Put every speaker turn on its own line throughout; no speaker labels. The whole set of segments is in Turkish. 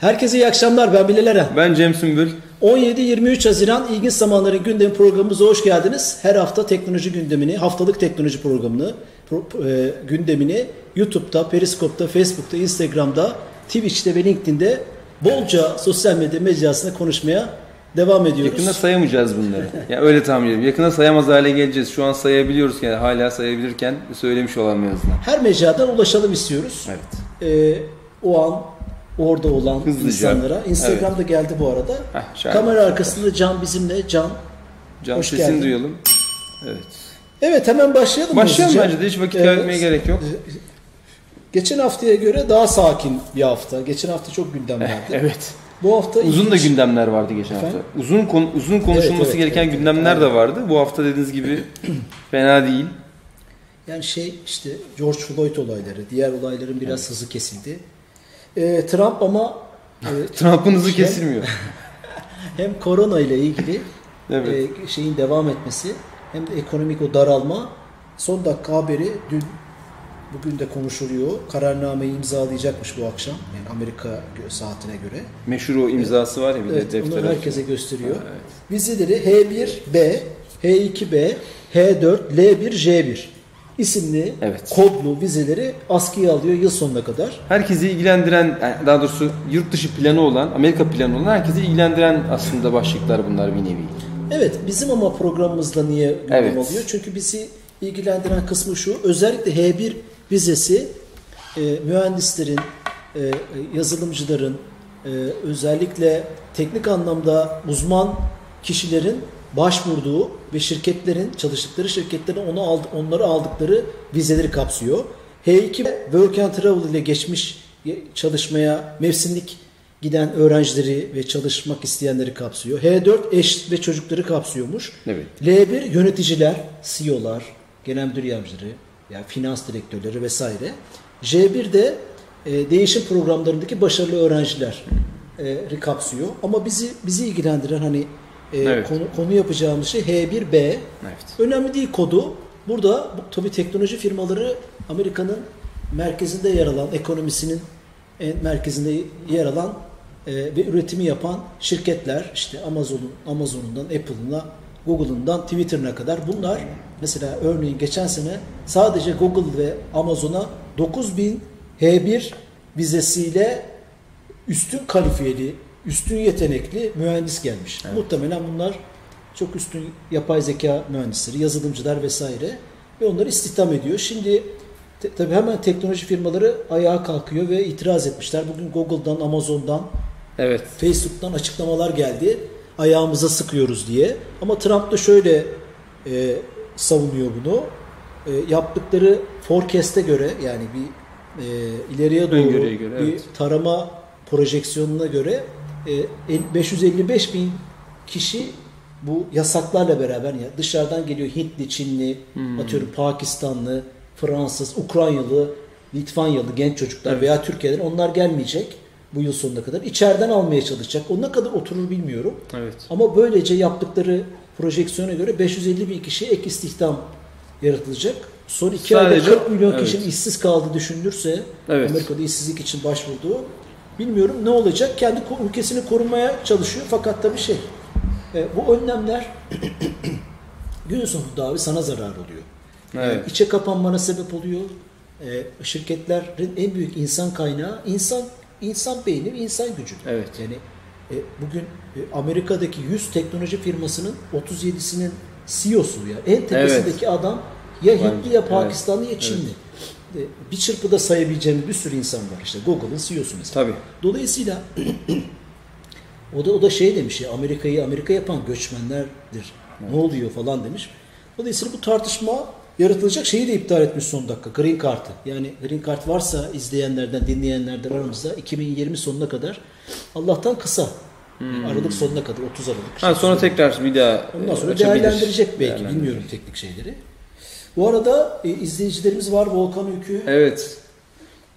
Herkese iyi akşamlar. Ben Bilal Eren.
Ben Cem Sümbül.
17-23 Haziran İlginç Zamanların Gündemi programımıza hoş geldiniz. Her hafta teknoloji gündemini, haftalık teknoloji programını, pro- e, gündemini YouTube'da, Periskop'ta, Facebook'ta, Instagram'da, Twitch'te ve LinkedIn'de bolca sosyal medya mecrasında konuşmaya devam ediyoruz.
Yakında sayamayacağız bunları. ya öyle tahmin ediyorum. Yakında sayamaz hale geleceğiz. Şu an sayabiliyoruz yani hala sayabilirken söylemiş olalım en azından.
Her mecradan ulaşalım istiyoruz.
Evet.
E, o an orada olan
Hızlıca.
insanlara. Instagram'da geldi bu arada.
Heh.
Kamera arkasında Can bizimle. Can.
Can
Hoş
sesini
geldin.
duyalım. Evet.
Evet hemen başlayalım.
Başlayalım
hızlıca.
bence de hiç vakit
Ee,
kaybetmeye gerek yok.
Geçen haftaya göre daha sakin bir hafta. Geçen hafta çok gündem vardı.
Evet.
Bu hafta
Uzun da
ilginç.
gündemler vardı geçen hafta.
Efendim?
Uzun kon- uzun konuşulması
Evet, evet,
gereken
evet,
gündemler
evet.
de vardı. Bu hafta dediğiniz gibi fena değil.
Yani şey işte George Floyd olayları, diğer olayların biraz hızı kesildi. Ee, Trump ama e,
Trump'ın hızı
Şey-
kesilmiyor.
hem korona ile ilgili
Evet.
e, şeyin devam etmesi hem de ekonomik o daralma son dakika haberi dün bugün de konuşuluyor. Kararnameyi imzalayacakmış bu akşam. Yani Amerika saatine göre.
Meşhur o imzası var ya bir
Evet,
de
onu
deftere.
herkese gösteriyor.
Evet.
Vizeleri H1B, H2B, H4, L1, J1 isimli
Evet.
kodlu vizeleri askıya alıyor yıl sonuna kadar.
Herkesi ilgilendiren, daha doğrusu yurt dışı planı olan, Amerika planı olan herkesi ilgilendiren aslında başlıklar bunlar bir nevi.
Evet bizim ama programımızda niye gündem
Evet.
oluyor? Çünkü bizi ilgilendiren kısmı şu. Özellikle H1 vizesi e, mühendislerin, e, yazılımcıların, e, özellikle teknik anlamda uzman kişilerin başvurduğu ve şirketlerin, çalıştıkları şirketlerin onu aldı, onları aldıkları vizeleri kapsıyor. H2 Work and Travel ile geçmiş çalışmaya mevsimlik giden öğrencileri ve çalışmak isteyenleri kapsıyor. H4 eş ve çocukları kapsıyormuş.
Evet.
L1 yöneticiler, CEO'lar, genel müdür yardımcıları, yani finans direktörleri vesaire. J1 de e, değişim programlarındaki başarılı öğrenciler e, kapsıyor. Ama bizi bizi ilgilendiren hani e,
Evet.
konu, konu yapacağımız şey H1B.
Evet.
Önemli değil kodu. Burada bu, tabii teknoloji firmaları Amerika'nın merkezinde yer alan, ekonomisinin en merkezinde yer alan e, ve üretimi yapan şirketler işte Amazon'un Amazon'undan Apple'ına Google'ından Twitter'ına kadar bunlar mesela örneğin geçen sene sadece Google ve Amazon'a 9000 H1 vizesiyle üstün kalifiyeli, üstün yetenekli mühendis gelmiş. Muhtemelen bunlar çok üstün yapay zeka mühendisleri, yazılımcılar vesaire ve onları istihdam ediyor. Şimdi te, tabii hemen teknoloji firmaları ayağa kalkıyor ve itiraz etmişler. Bugün Google'dan, Amazon'dan,
Evet.
Facebook'tan açıklamalar geldi. Ayağımıza sıkıyoruz diye. Ama Trump da şöyle e, savunuyor bunu. E, yaptıkları forecast'e göre yani bir e, ileriye doğru
göre,
bir
evet.
tarama projeksiyonuna göre 555 bin kişi bu yasaklarla beraber ya dışarıdan geliyor Hintli, Çinli,
Hmm.
atıyorum Pakistanlı, Fransız, Ukraynalı, Litvanyalı genç çocuklar veya Türkiye'den onlar gelmeyecek bu yıl sonuna kadar. İçeriden almaya çalışacak. O ne kadar oturur bilmiyorum.
Evet.
Ama böylece yaptıkları projeksiyona göre 550 bin kişi ek istihdam yaratılacak. Son iki ayda
Sadece-
40 milyon
evet.
kişinin işsiz kaldığı düşünülürse
Evet.
Amerika'da işsizlik için başvurduğu bilmiyorum ne olacak. Kendi ülkesini korumaya çalışıyor fakat tabii şey e, bu önlemler günün sonunda abi sana zarar oluyor. Yani
Evet.
içe kapanmana sebep oluyor. E, şirketlerin en büyük insan kaynağı insan insan beyni ve insan gücü.
Evet.
Yani e, bugün e, Amerika'daki 100 teknoloji firmasının 37'sinin CEO'su ya. En tepesindeki adam ya Hintli ya
evet.
Pakistanlı ya Çinli. E, Bir çırpıda sayabileceğimiz bir sürü insan var. İşte Google'ın CEO'su mesela.
Tabii.
Dolayısıyla o da o da şey demiş ya Amerika'yı Amerika yapan göçmenlerdir. Ne oluyor falan demiş. Dolayısıyla bu tartışma yaratılacak şeyi de iptal etmiş son dakika. Green Card'ı. Yani Green Card varsa izleyenlerden, dinleyenlerden aramızda 2020 sonuna kadar Allah'tan kısa. Aralık sonuna kadar 30 Aralık.
Hmm. Ha, sonra tekrar bir daha
Ondan sonra
açabilir.
değerlendirecek belki. Bilmiyorum teknik şeyleri. Bu arada e, izleyicilerimiz var. Volkan Ülkü.
Evet.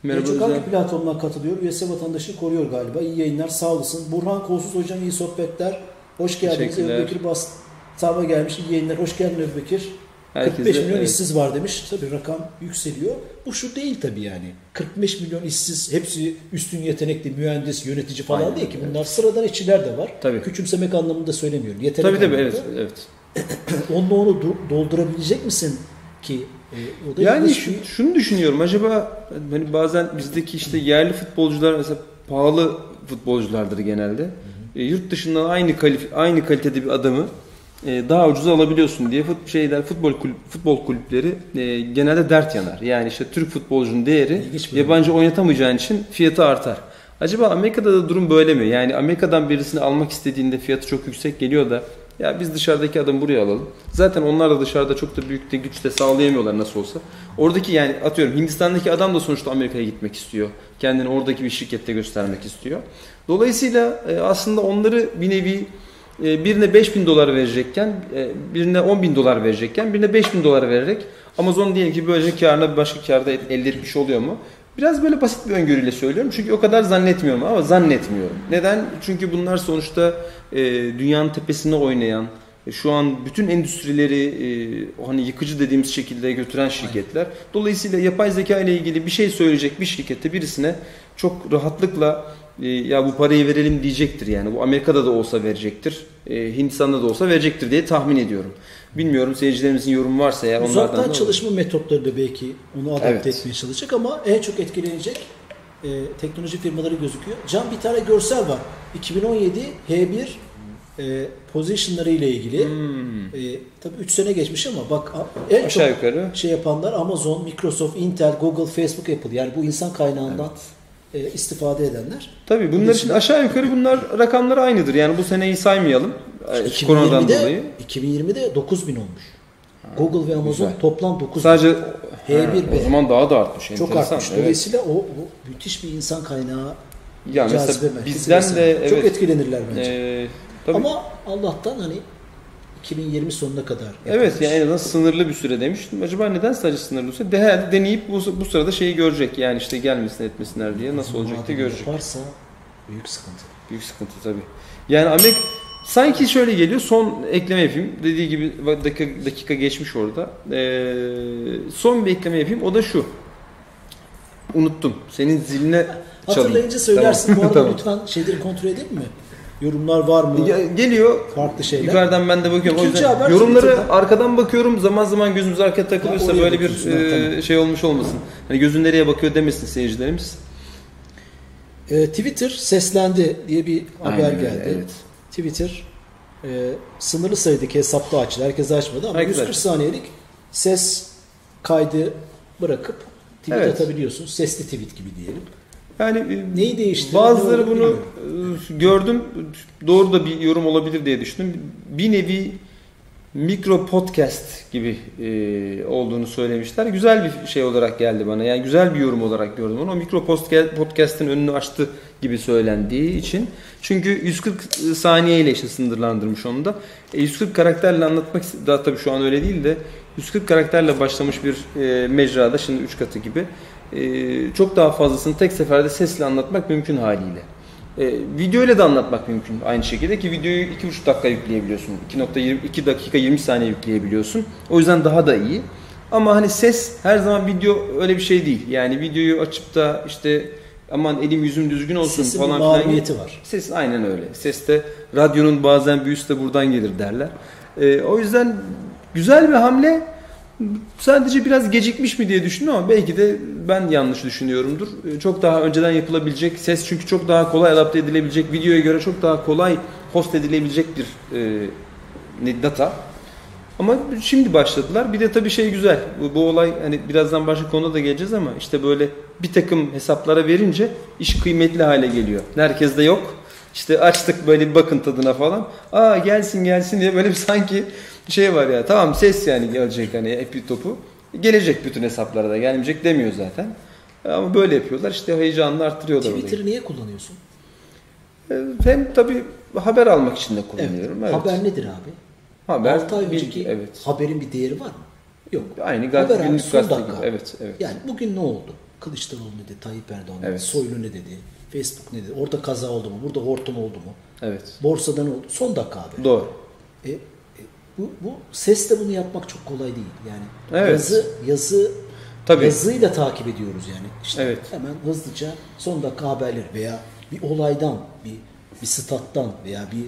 Merhaba
Çok
Özlem.
hangi platformdan katılıyor? USA vatandaşı koruyor galiba. İyi yayınlar sağ olasın. Burhan Kolsuz Hocam iyi sohbetler. Hoş geldiniz. Ebubekir Bastava gelmiş. İyi yayınlar. Hoş geldin Ebubekir.
Herkes
45
de-
milyon
evet.
işsiz var demiş. Tabii rakam yükseliyor. Bu şu değil tabii yani. 45 milyon işsiz hepsi üstün yetenekli mühendis, yönetici falan
Aynen,
değil ki. Bunlar sıradan işçiler de var.
Tabii.
Küçümsemek anlamında söylemiyorum. Yetenek
Tabii tabii evet evet.
Onunla onu do- doldurabilecek misin ki? E, o da
Yani şu- şunu düşünüyorum acaba hani bazen bizdeki işte yerli futbolcular mesela pahalı futbolculardır genelde. E, yurt dışından aynı kalif aynı kalitede bir adamı e, daha ucuza alabiliyorsun diye fut, şeyler futbol kulüp, futbol kulüpleri e, genelde dert yanar. Yani işte Türk futbolcunun değeri yabancı oynatamayacağın için fiyatı artar. Acaba Amerika'da da durum böyle mi? Yani Amerika'dan birisini almak istediğinde fiyatı çok yüksek geliyor da ya biz dışarıdaki adamı buraya alalım. Zaten onlar da dışarıda çok da büyük de güç de sağlayamıyorlar nasıl olsa. Oradaki yani atıyorum Hindistan'daki adam da sonuçta Amerika'ya gitmek istiyor. Kendini oradaki bir şirkette göstermek istiyor. Dolayısıyla e, aslında onları bir nevi e, birine 5000 dolar verecekken, e, birine 10 bin dolar verecekken, birine 5000 dolar vererek Amazon diyelim ki böylece karına bir başka karda elde etmiş oluyor mu? Biraz böyle basit bir öngörüyle söylüyorum. Çünkü o kadar zannetmiyorum ama zannetmiyorum. Neden? Çünkü bunlar sonuçta e, dünyanın tepesine oynayan, e, şu an bütün endüstrileri e, hani yıkıcı dediğimiz şekilde götüren şirketler. Dolayısıyla yapay zeka ile ilgili bir şey söyleyecek bir şirkette birisine çok rahatlıkla e, ya bu parayı verelim diyecektir yani. Bu Amerika'da da olsa verecektir. e, Hindistan'da da olsa verecektir diye tahmin ediyorum. Bilmiyorum seyircilerimizin yorumu varsa eğer onlardan
Uzaktan çalışma metotları da belki onu adapte
Evet.
etmeye çalışacak ama en çok etkilenecek e, teknoloji firmaları gözüküyor. Can bir tane görsel var. 2017 H1 e, positionları ile ilgili.
Hmm.
E, tabii 3 sene geçmiş ama bak en
Aşağı
çok
yukarı.
şey yapanlar Amazon, Microsoft, Intel, Google, Facebook, Apple. Yani bu insan kaynağından e, istifade edenler.
Tabii bunlar için aşağı yukarı bunlar rakamları aynıdır. Yani bu seneyi saymayalım. Koronadan
2020'de,
dolayı.
2020'de 9000 olmuş. Google ve Amazon
güzel.
toplam 9000.
Sadece
H1
Ha,
ve
o zaman daha da artmış.
çok
enteresan,
artmış.
evet.
Dolayısıyla o, o müthiş bir insan kaynağı
Ya
cazibe
mesela bizden
vesaire.
de evet.
çok etkilenirler bence.
e, tabii,
Ama Allah'tan hani 2020 sonuna kadar.
evet
yapılmış.
yani en azından sınırlı bir süre demiştim. Acaba neden sadece sınırlı bir süre? De, deneyip bu, bu sırada şeyi görecek. Yani işte gelmesin etmesinler diye nasıl olacak diye görecek.
Yaparsa büyük sıkıntı.
Büyük sıkıntı tabii. Yani Amerika sanki şöyle geliyor. Son ekleme yapayım. Dediği gibi dakika, dakika geçmiş orada. Ee, son bir ekleme yapayım. O da şu. Unuttum. Senin ziline çalayım.
Hatırlayınca söylersin.
Tamam.
Bu arada
Tamam.
lütfen şeyleri kontrol edelim mi? Yorumlar var mı?
Ya- Geliyor.
Farklı şeyler.
Yukarıdan ben de bakıyorum. O
İkinci
yüzden
haber
yorumları
Twitter'dan.
arkadan bakıyorum. Zaman zaman gözümüz arkaya takılıyorsa
oraya
böyle bir e,
tamam.
şey olmuş olmasın. Hani gözün nereye bakıyor demesin seyircilerimiz.
Ee, Twitter seslendi diye bir haber
Aynen
geldi.
evet.
Twitter e, sınırlı sayıdaki hesapta açtı. Herkes açmadı ama
Herkes
140
açtı.
saniyelik ses kaydı bırakıp tweet
Evet.
atabiliyorsun. Sesli tweet gibi diyelim.
Yani e,
Neyi değiştirdi?
Bazıları bunu
bilmiyorum.
e, gördüm. Doğru da bir yorum olabilir diye düşündüm. Bir nevi mikro podcast gibi e, olduğunu söylemişler. Güzel bir şey olarak geldi bana. Yani güzel bir yorum olarak gördüm onu. O mikro podcast- podcast'in önünü açtı gibi söylendiği için. Çünkü 140 saniye işte sınırlandırmış onu da. E, 140 karakterle anlatmak daha tabii şu an öyle değil de 140 karakterle başlamış bir e, mecrada şimdi 3 katı gibi e, çok daha fazlasını tek seferde sesle anlatmak mümkün haliyle. E, video ile de anlatmak mümkün aynı şekilde ki videoyu 2,5 dakika yükleyebiliyorsun. 2.2 dakika 20 saniye yükleyebiliyorsun. O yüzden daha da iyi. Ama hani ses her zaman video öyle bir şey değil. Yani videoyu açıp da işte aman elim yüzüm düzgün olsun
Sesin
falan filan.
mahiyeti var.
Ses aynen öyle. Seste radyonun bazen büyüsü de buradan gelir derler. E, o yüzden güzel bir hamle. Sadece biraz gecikmiş mi diye düşündüm ama belki de ben yanlış düşünüyorumdur. E, Çok daha önceden yapılabilecek ses çünkü çok daha kolay adapte edilebilecek, videoya göre çok daha kolay host edilebilecek bir e, data. Ama şimdi başladılar. Bir de tabii şey güzel. Bu, bu olay hani birazdan başka konuda da geleceğiz ama işte böyle bir takım hesaplara verince iş kıymetli hale geliyor. Herkes de yok. İşte açtık böyle bir bakın tadına falan. Aa gelsin gelsin diye böyle bir sanki şey var ya. Tamam ses yani gelecek hani epi topu. Gelecek bütün hesaplara da gelmeyecek demiyor zaten. Ama böyle yapıyorlar. İşte heyecanını arttırıyorlar.
Twitter'ı niye kullanıyorsun?
Ee, Hem tabii haber almak için de kullanıyorum. Evet.
Haber nedir abi?
Haber,
6 ay
bilgi,
önceki
evet.
haberin bir değeri var mı? Yok.
Aynı
Haber
gazete,
abi,
günlük gazete
dakika.
gibi. Evet, evet.
Yani bugün ne oldu? Kılıçdaroğlu ne dedi, Tayyip Erdoğan ne dedi,
Evet.
Soylu ne dedi, Facebook ne dedi, orada kaza oldu mu, burada hortum oldu mu,
Evet.
borsadan oldu. Son dakika abi.
Doğru.
E, e, bu, bu sesle bunu yapmak çok kolay değil. Yani
Evet.
yazı yazı
Tabii.
yazıyla takip ediyoruz yani. İşte
Evet.
hemen hızlıca son dakika haberleri veya bir olaydan, bir bir stat'tan veya bir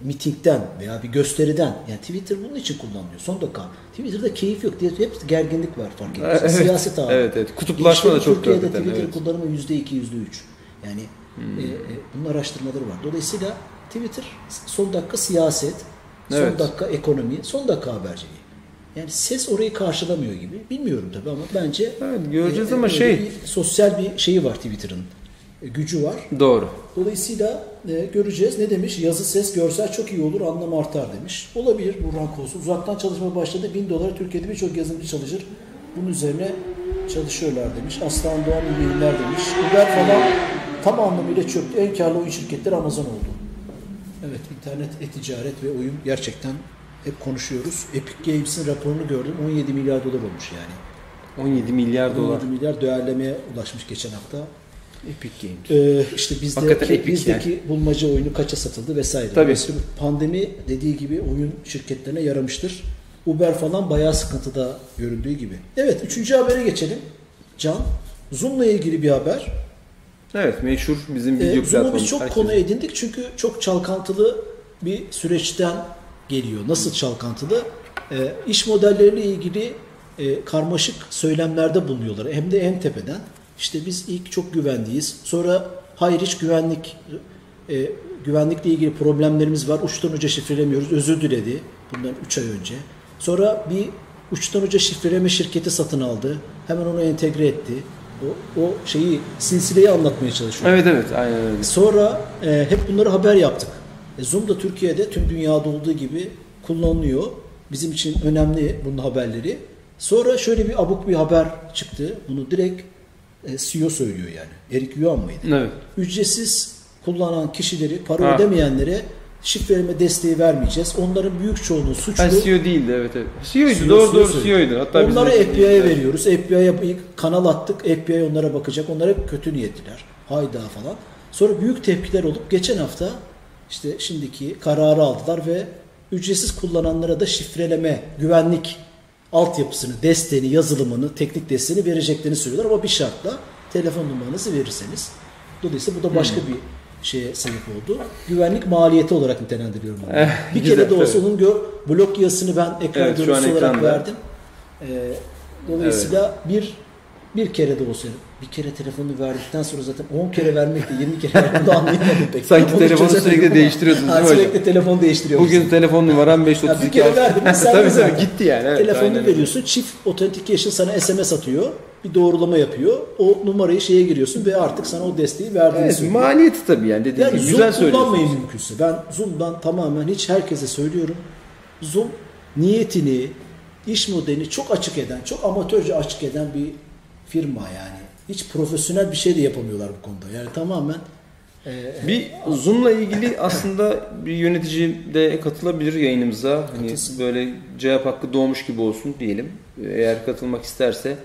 mitingden veya bir gösteriden yani Twitter bunun için kullanılıyor. Son dakika. Twitter'da keyif yok diye hep gerginlik var fark ediyorsun.
Evet.
Siyaset ağırlığı.
Evet, evet. Kutuplaşma da çok
Türkiye'de Twitter
evet.
kullanımı yüzde iki, yüzde üç. Yani
Hmm.
e, e, bunun araştırmaları var. Dolayısıyla Twitter son dakika siyaset, son
Evet.
dakika ekonomi, son dakika haberciliği. Yani ses orayı karşılamıyor gibi. Bilmiyorum tabii ama bence
Evet, göreceğiz
e,
ama şey-
bir sosyal bir şeyi var Twitter'ın. E, gücü var.
Doğru.
Dolayısıyla e, göreceğiz. Ne demiş? Yazı, ses, görsel çok iyi olur, anlam artar demiş. Olabilir Burhan Kosu. Uzaktan çalışma başladı. 1000 dolar Türkiye'de birçok yazılımcı çalışır. Bunun üzerine çalışıyorlar demiş. Aslan Doğan yayınlar demiş. Uber falan tam anlamıyla çöktü. En karlı oyun şirketleri Amazon oldu. Evet internet, e-ticaret ve oyun gerçekten hep konuşuyoruz. Epic Games'in raporunu gördüm. 17 milyar dolar olmuş yani.
17 milyar dolar.
17 milyar değerlemeye ulaşmış geçen hafta.
Epic Games.
Ee, işte bizdeki,
Hakikaten epik
bizdeki bulmaca oyunu kaça satıldı vesaire.
Tabii.
Pandemi dediği gibi oyun şirketlerine yaramıştır. Uber falan bayağı sıkıntıda göründüğü gibi. Evet üçüncü habere geçelim. Can, Zoom'la ilgili bir haber.
Evet meşhur bizim
Ee,
video
Zoom'u
platformu.
biz çok
Herkesin-
konu edindik çünkü çok çalkantılı bir süreçten geliyor. Nasıl çalkantılı? Ee, iş modelleriyle ilgili e, karmaşık söylemlerde bulunuyorlar. Hem de en tepeden. İşte biz ilk çok güvenliyiz. Sonra hayır hiç güvenlik e, güvenlikle ilgili problemlerimiz var. Uçtan uca şifrelemiyoruz. Özür diledi. Bundan 3 ay önce. Sonra bir uçtan uca şifreleme şirketi satın aldı. Hemen onu entegre etti. O, o şeyi silsileyi anlatmaya çalışıyor.
Evet evet aynen öyle.
Sonra e, hep bunları haber yaptık. E, Zoom da Türkiye'de tüm dünyada olduğu gibi kullanılıyor. Bizim için önemli bunun haberleri. Sonra şöyle bir abuk bir haber çıktı. Bunu direkt e, CEO söylüyor yani. Eric Yuan mıydı?
Evet.
Ücretsiz kullanan kişileri, para
Ha.
ödemeyenlere şifreleme desteği vermeyeceğiz. Onların büyük çoğunluğu suçlu.
Ha, CEO değildi evet evet. CEO'ydu
CEO
doğru doğru
söylüyor.
CEO'ydu. Hatta
Onları FBI'ye veriyoruz. FBI'ye kanal attık. FBI onlara bakacak. Onlar hep kötü niyetliler. Hayda falan. Sonra büyük tepkiler olup geçen hafta işte şimdiki kararı aldılar ve ücretsiz kullananlara da şifreleme, güvenlik altyapısını, desteğini, yazılımını, teknik desteğini vereceklerini söylüyorlar ama bir şartla telefon numaranızı verirseniz. Dolayısıyla bu da başka
Hmm.
bir şeye sebep oldu. Güvenlik maliyeti olarak nitelendiriyorum bunu.
Eh,
bir
güzel,
kere de olsa
tabii.
onun gör, blok yazısını ben ekran
Evet,
görüntüsü olarak
ekranda.
verdim. Ee, dolayısıyla bir bir kere de olsa bir kere telefonu verdikten sonra zaten 10 kere vermekle 20 kere vermek de anlayamadım pek.
Sanki
Onu
telefonu sürekli değiştiriyordunuz değil mi hocam?
Sürekli telefon değiştiriyor.
Bugün telefon numaram 532.
Ya bir kere verdim,
tabii
de
tabii gitti yani. Evet,
Telefonunu
aynen
veriyorsun. Çift authentication sana SMS atıyor. Bir doğrulama yapıyor. O numarayı şeye giriyorsun ve artık sana o desteği verdiğini
Evet,
söylüyor.
maliyeti tabii yani dediğim
Yani
gibi güzel söylüyorsun.
kullanmayın mümkünse. Ben Zoom'dan tamamen hiç herkese söylüyorum. Zoom niyetini, iş modelini çok açık eden, çok amatörce açık eden bir firma yani. Hiç profesyonel bir şey de yapamıyorlar bu konuda. Yani tamamen e,
Bir Zoom'la ilgili aslında bir yönetici de katılabilir yayınımıza. Hani
Katılsın.
böyle cevap hakkı doğmuş gibi olsun diyelim. Eğer katılmak isterse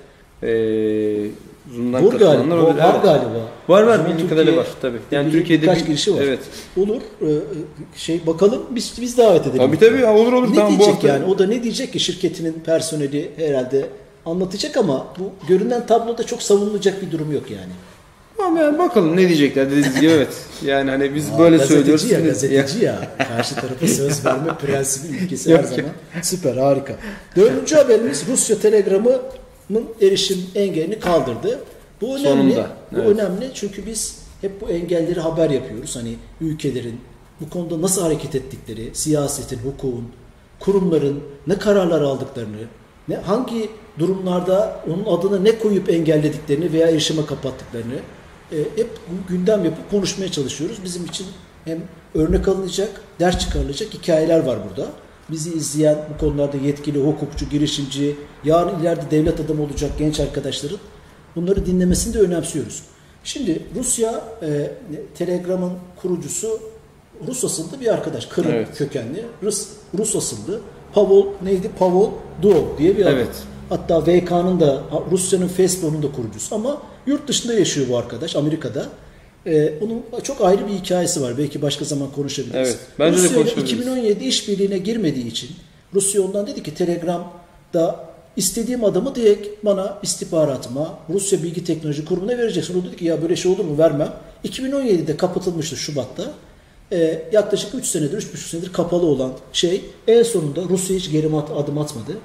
Zoom'dan
Vur
katılanlar
galiba.
olabilir.
Var
Evet.
galiba.
Var var bildiğim
Türkiye-
kadarıyla var tabii. Yani
bir-
Türkiye'de
birkaç
bir-
girişi var.
Evet.
Olur. e, e, Şey bakalım biz biz davet edelim.
Tabii tabii ya, olur olur.
Ne
tamam, bu
diyecek
hafta.
yani? O da ne diyecek ki şirketinin personeli herhalde anlatacak ama bu görünen tabloda çok savunulacak bir durum yok yani.
Ama yani bakalım ne diyecekler dediğiniz gibi evet. Yani hani biz
Aa,
böyle
gazeteci
söylüyoruz.
Ya, gazeteci ya. Karşı tarafa söz verme prensibi ülkesi her zaman. Süper harika. Dördüncü haberimiz Rusya Telegram'ın erişim engelini kaldırdı. Bu önemli.
Sonunda,
Bu
evet.
önemli çünkü biz hep bu engelleri haber yapıyoruz. Hani ülkelerin bu konuda nasıl hareket ettikleri, siyasetin, hukukun, kurumların ne kararlar aldıklarını, ne hangi durumlarda onun adına ne koyup engellediklerini veya erişime kapattıklarını e, hep gündem yapıp konuşmaya çalışıyoruz. Bizim için hem örnek alınacak, ders çıkarılacak hikayeler var burada. Bizi izleyen bu konularda yetkili, hukukçu, girişimci, yarın ileride devlet adamı olacak genç arkadaşların bunları dinlemesini de önemsiyoruz. Şimdi Rusya, e, Telegram'ın kurucusu Rus asıllı bir arkadaş. Kırım
Evet.
kökenli. Rus, Rus asıllı. Pavel neydi? Pavel Duo diye bir adam.
Evet.
Hatta VK'nın da Rusya'nın Facebook'un da kurucusu ama yurt dışında yaşıyor bu arkadaş Amerika'da. Ee, onun çok ayrı bir hikayesi var. Belki başka zaman konuşabiliriz.
Evet, bence de
Rusya ile
konuşabiliriz.
2017 işbirliğine girmediği için Rusya ondan dedi ki Telegram'da istediğim adamı direkt bana istihbaratıma Rusya Bilgi Teknoloji Kurumu'na vereceksin. O dedi ki ya böyle şey olur mu vermem. 2017'de kapatılmıştı Şubat'ta. Ee, yaklaşık 3 senedir, 3,5 senedir kapalı olan şey en sonunda Rusya hiç geri adım atmadı.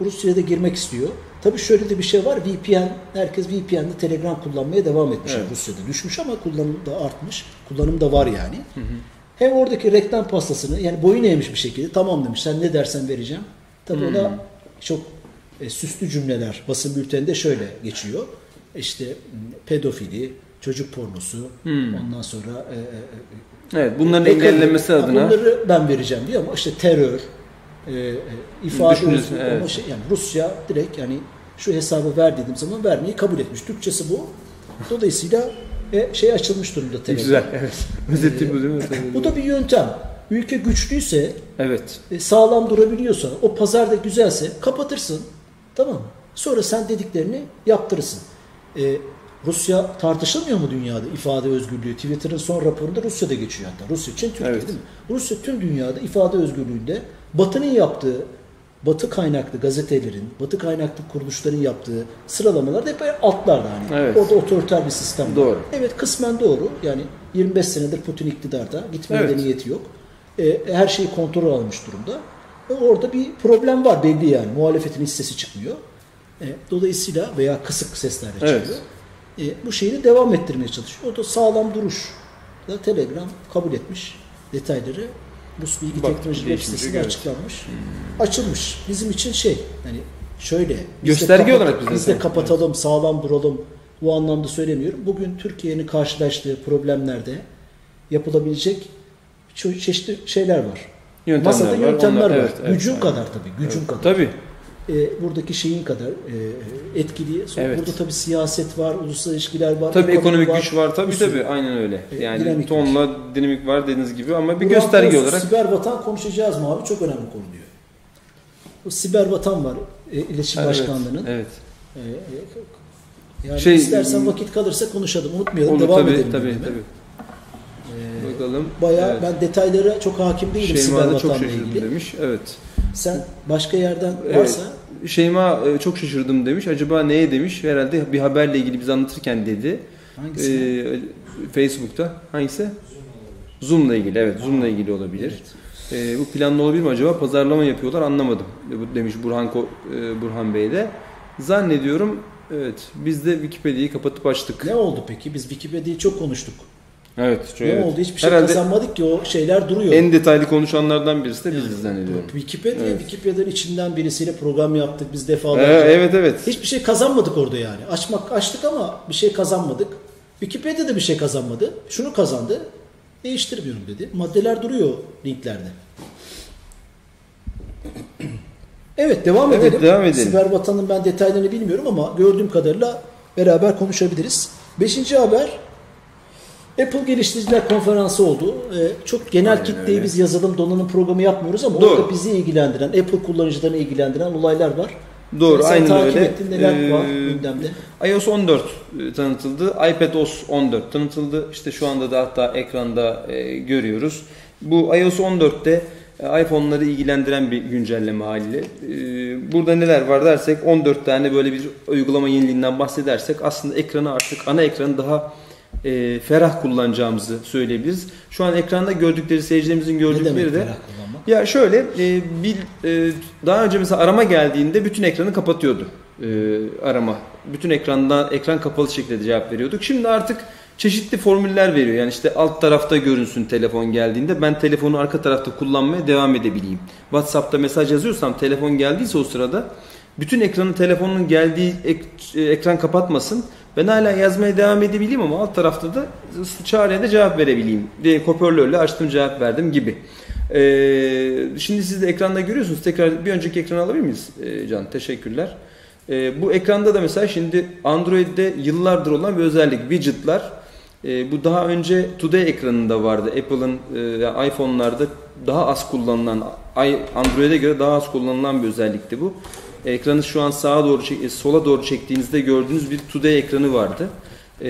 Rusya'ya da girmek istiyor. Tabii şöyle de bir şey var. VPN, herkes VPN'de Telegram kullanmaya devam etmiş.
Evet.
Rusya'da düşmüş ama kullanım da artmış. Kullanım da var yani. Hem oradaki reklam pastasını yani boyun eğmiş bir şekilde tamam demiş sen ne dersen vereceğim. Tabii o da çok e, süslü cümleler basın bülteninde şöyle geçiyor. İşte pedofili, çocuk pornosu, ondan sonra e, e, e,
Evet, bunların
Bakalım,
engellenmesi
ha,
adına
Bunları ben vereceğim diyor ama işte terör, e, e, ifade özgürlüğü
evet.
ama şey, yani Rusya direkt yani şu hesabı ver dediğim zaman vermeyi kabul etmiş. Türkçesi bu. Dolayısıyla e, şey açılmış durumda Telegram.
güzel. Evet. Özeti bu değil mi?
Bu da bir yöntem. Ülke güçlüyse,
Evet.
e, sağlam durabiliyorsa, o pazarda güzelse kapatırsın. Tamam mı? Sonra sen dediklerini yaptırırsın. E, Rusya tartışılmıyor mu dünyada ifade özgürlüğü? Twitter'ın son raporunda Rusya'da geçiyor hatta. Rusya, Çin, Türkiye
Evet.
değil mi? Rusya tüm dünyada ifade özgürlüğünde Batı'nın yaptığı, Batı kaynaklı gazetelerin, Batı kaynaklı kuruluşların yaptığı sıralamalarda hep altlarda hani.
Evet.
Orada otoriter bir sistem var.
Doğru.
Evet kısmen doğru. Yani 25 senedir Putin iktidarda. Gitmeye
Evet.
de niyeti yok. E, her şeyi kontrol almış durumda. E, orada bir problem var belli yani. Muhalefetin hissesi çıkmıyor. E, dolayısıyla veya kısık seslerle
Evet.
çıkıyor. E, bu şeyi devam ettirmeye çalışıyor. O da sağlam duruş. Da Telegram kabul etmiş detayları. Rus Bilgi
Bak,
Teknoloji web
değişmeyecek,
sitesinde
evet.
açıklanmış. Açılmış. Bizim için şey yani şöyle. biz
Gösterge olarak bize
Biz de kapatalım, sağlam duralım. Bu anlamda söylemiyorum. Bugün Türkiye'nin karşılaştığı problemlerde yapılabilecek çeşitli şeyler var.
Yöntemler
Masada
var.
yöntemler
Onlar-
var.
evet, evet,
gücün
aynen.
kadar tabii. Gücün kadar.
Tabii.
E, buradaki şeyin kadar e, etkili. Sonra
Evet.
Burada tabii siyaset var, uluslararası ilişkiler var.
Tabii
ekonomi
ekonomik güç var. Tabii
sürü.
tabii. Aynen öyle.
E,
Yani
dinamik
tonla dinamik var dediğiniz gibi ama bir
Buradan
gösterge olarak
Siber vatan konuşacağız mı abi? Çok önemli konu diyor. Bu siber vatan var. E, İletişim
Evet,
Başkanlığı'nın.
Evet.
E, e, yani
Şey,
istersen vakit kalırsa konuşalım. Unutmayalım.
Olur
devam
tabii
edelim.
tabii tabii.
E,
Bakalım.
Bayağı
Evet.
ben detaylara çok hakim değilim
Şeyma
siber
çok
vatanla ilgili.
demiş. Evet.
Sen başka yerden
Evet. Şeyma e, çok şaşırdım demiş. Acaba neye demiş? Herhalde bir haberle ilgili biz anlatırken dedi.
hangisi?
Ee, Facebook'ta. Hangisi? Zoom'la ilgili. Evet, Zoom'la ilgili olabilir. Ee, bu planlı olabilir mi acaba? Pazarlama yapıyorlar anlamadım. E, Demiş Burhan Ko- e, Burhan Bey de. Zannediyorum evet biz de Wikipedia'yı kapatıp açtık.
ne oldu peki? Biz Wikipedia'yı çok konuştuk.
Evet.
Ne
evet.
oldu? Hiçbir şey
Herhalde
kazanmadık ki o şeyler duruyor.
en detaylı konuşanlardan birisi de biziz zannediyorum.
Wikipedia,
Evet.
Wikipedia'nın içinden birisiyle program yaptık biz
Ee,
defalarca.
evet evet.
Hiçbir şey kazanmadık orada yani. Açmak açtık ama bir şey kazanmadık. Wikipedia da bir şey kazanmadı. Şunu kazandı. Değiştirmiyorum dedi. Maddeler duruyor linklerde. Evet devam
Evet,
edelim.
devam edelim.
Siber vatanın ben detaylarını bilmiyorum ama gördüğüm kadarıyla beraber konuşabiliriz. Beşinci haber Apple Geliştiriciler Konferansı oldu. Ee, çok genel
Aynen
kitleyi
öyle.
biz yazılım donanım programı yapmıyoruz ama
Doğru.
orada bizi ilgilendiren, Apple kullanıcılarını ilgilendiren olaylar var.
Doğru
Sen
aynen
takip
öyle.
ettin neler var
Ee,
gündemde?
iOS 14 e, tanıtıldı. iPadOS 14 tanıtıldı. İşte şu anda da hatta ekranda e, görüyoruz. Bu iOS 14'te e, iPhone'ları ilgilendiren bir güncelleme haliyle. E, burada neler var dersek 14 tane böyle bir uygulama yeniliğinden bahsedersek aslında ekranı artık ana ekranı daha e, ferah kullanacağımızı söyleyebiliriz. Şu an ekranda gördükleri seyircilerimizin
Ne
gördükleri
demek
de
ferah kullanmak?
ya şöyle e, bir e, daha önce mesela arama geldiğinde bütün ekranı kapatıyordu e, arama. Bütün ekranda ekran kapalı şekilde cevap veriyorduk. Şimdi artık çeşitli formüller veriyor. Yani işte alt tarafta görünsün telefon geldiğinde ben telefonu arka tarafta kullanmaya devam edebileyim. WhatsApp'ta mesaj yazıyorsam telefon geldiyse o sırada bütün ekranı telefonun geldiği ek- e, ekran kapatmasın. Ben hala yazmaya devam edebileyim ama alt tarafta da çağrıya da cevap verebileyim. Diye hoparlörle açtım cevap verdim gibi. Ee, şimdi siz de ekranda görüyorsunuz. Tekrar bir önceki ekranı alabilir miyiz Ee, Can? Teşekkürler. Ee, bu ekranda da mesela şimdi Android'de yıllardır olan bir özellik widgetlar. Ee, bu daha önce Today ekranında vardı. Apple'ın e, iPhone'larda daha az kullanılan, Android'e göre daha az kullanılan bir özellikti bu. Ekranı şu an sağa doğru çek- sola doğru çektiğinizde gördüğünüz bir Today ekranı vardı. Ee,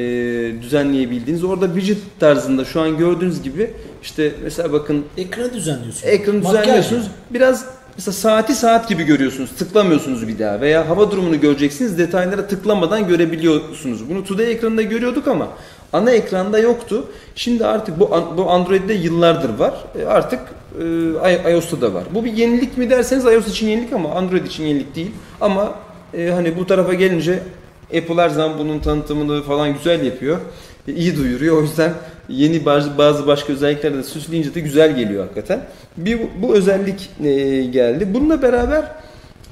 düzenleyebildiğiniz. Orada widget tarzında şu an gördüğünüz gibi işte mesela bakın
Ekranı düzenliyorsun.
ekranı
Makyaj
düzenliyorsunuz.
yani.
Biraz Mesela saati saat gibi görüyorsunuz. Tıklamıyorsunuz bir daha. Veya hava durumunu göreceksiniz. Detaylara tıklamadan görebiliyorsunuz. Bunu Today ekranında görüyorduk ama ana ekranda yoktu. Şimdi artık bu bu Android'de yıllardır var. E, artık e, iOS'ta da var. Bu bir yenilik mi derseniz iOS için yenilik ama Android için yenilik değil. Ama e, hani bu tarafa gelince Apple her zaman bunun tanıtımını falan güzel yapıyor. E, iyi duyuruyor. O yüzden yeni bazı, bazı başka özellikler de süsleyince de güzel geliyor hakikaten. Bir bu özellik e, geldi. Bununla beraber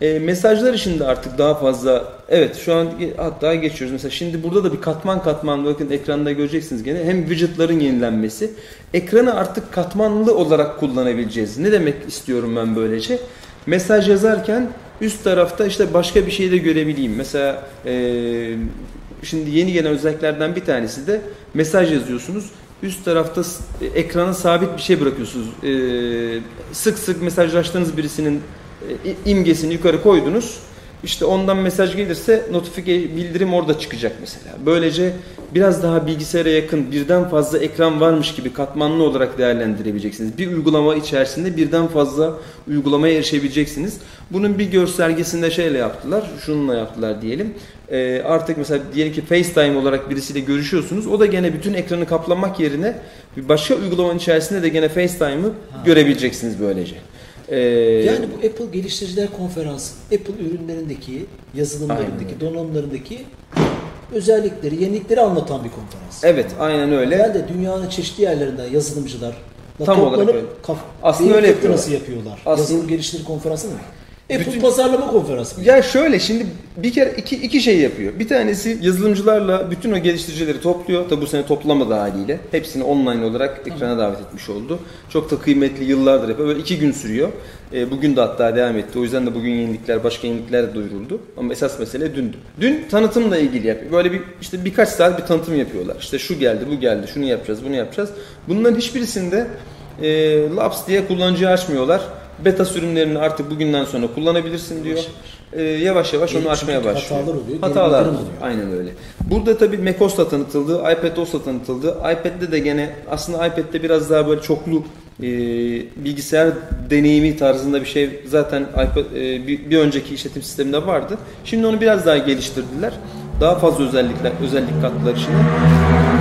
e, mesajlar için de artık daha fazla evet şu an hatta geçiyoruz. Mesela şimdi burada da bir katman katman bakın ekranda göreceksiniz gene hem widgetların yenilenmesi ekranı artık katmanlı olarak kullanabileceğiz. Ne demek istiyorum ben böylece? Mesaj yazarken üst tarafta işte başka bir şey de görebileyim. Mesela e, şimdi yeni gelen özelliklerden bir tanesi de mesaj yazıyorsunuz. Üst tarafta ekrana sabit bir şey bırakıyorsunuz. E, sık sık mesajlaştığınız birisinin e, imgesini yukarı koydunuz. İşte ondan mesaj gelirse notifike bildirim orada çıkacak mesela. Böylece biraz daha bilgisayara yakın birden fazla ekran varmış gibi katmanlı olarak değerlendirebileceksiniz. Bir uygulama içerisinde birden fazla uygulamaya erişebileceksiniz. Bunun bir göstergesinde şeyle yaptılar, şununla yaptılar diyelim. Ee, artık mesela diyelim ki FaceTime olarak birisiyle görüşüyorsunuz. O da gene bütün ekranı kaplamak yerine bir başka uygulamanın içerisinde de gene FaceTime'ı görebileceksiniz böylece.
Ee, yani bu Apple Geliştiriciler Konferansı, Apple ürünlerindeki, yazılımlarındaki, donanımlarındaki özellikleri, yenilikleri anlatan bir konferans.
Evet, aynen öyle.
Ben de dünyanın çeşitli yerlerinden yazılımcılar
Tam olarak öyle.
Kaf- Aslında öyle yapıyorlar. nasıl yapıyorlar? Aslında... Yazılım geliştiri konferansı mı? Apple bütün, pazarlama konferansı.
Ya şöyle şimdi bir kere iki, iki şey yapıyor. Bir tanesi yazılımcılarla bütün o geliştiricileri topluyor. Tabi bu sene toplamadı haliyle. Hepsini online olarak ekrana davet etmiş oldu. Çok da kıymetli yıllardır yapıyor. Böyle iki gün sürüyor. E, bugün de hatta devam etti. O yüzden de bugün yenilikler, başka yenilikler de duyuruldu. Ama esas mesele dündü. Dün tanıtımla ilgili yapıyor. Böyle bir işte birkaç saat bir tanıtım yapıyorlar. İşte şu geldi, bu geldi, şunu yapacağız, bunu yapacağız. Bunların hiçbirisinde e, Labs diye kullanıcı açmıyorlar beta sürümlerini artık bugünden sonra kullanabilirsin diyor. Ee, yavaş yavaş onu açmaya başlıyor.
Hatalar oluyor.
Hatalar oluyor. Aynen öyle. Burada tabii macOS da tanıtıldı, iPadOS da tanıtıldı. iPad'de de gene aslında iPad'de biraz daha böyle çoklu e, bilgisayar deneyimi tarzında bir şey zaten iPad e, bir, bir önceki işletim sisteminde vardı. Şimdi onu biraz daha geliştirdiler. Daha fazla özellikler özellik kattılar içine.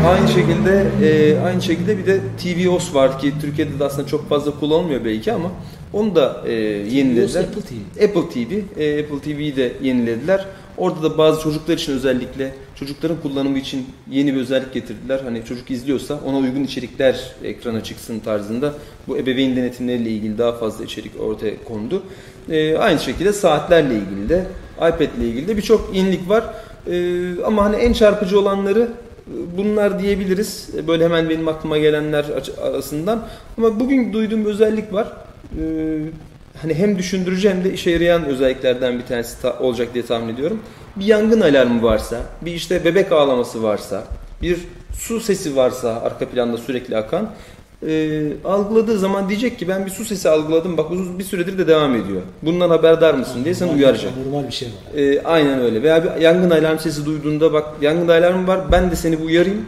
Aynı şekilde e, aynı şekilde bir de tvOS var ki Türkiye'de de aslında çok fazla kullanılmıyor belki ama onu da e, yenilediler.
Apple TV.
Apple TV. E, Apple TV'yi de yenilediler. Orada da bazı çocuklar için özellikle çocukların kullanımı için yeni bir özellik getirdiler. Hani çocuk izliyorsa ona uygun içerikler ekrana çıksın tarzında bu ebeveyn denetimleriyle ilgili daha fazla içerik ortaya kondu. E, aynı şekilde saatlerle ilgili de iPad ile ilgili de birçok yenilik var. E, ama hani en çarpıcı olanları e, bunlar diyebiliriz. E, böyle hemen benim aklıma gelenler arasından. Ama bugün duyduğum bir özellik var e, hani hem düşündürücü hem de işe yarayan özelliklerden bir tanesi ta- olacak diye tahmin ediyorum. Bir yangın alarmı varsa, bir işte bebek ağlaması varsa, bir su sesi varsa arka planda sürekli akan e, algıladığı zaman diyecek ki ben bir su sesi algıladım bak uzun bir süredir de devam ediyor. Bundan haberdar mısın diye seni uyaracak.
Normal bir şey var.
E, aynen öyle. Veya bir yangın alarm sesi duyduğunda bak yangın alarmı var ben de seni uyarayım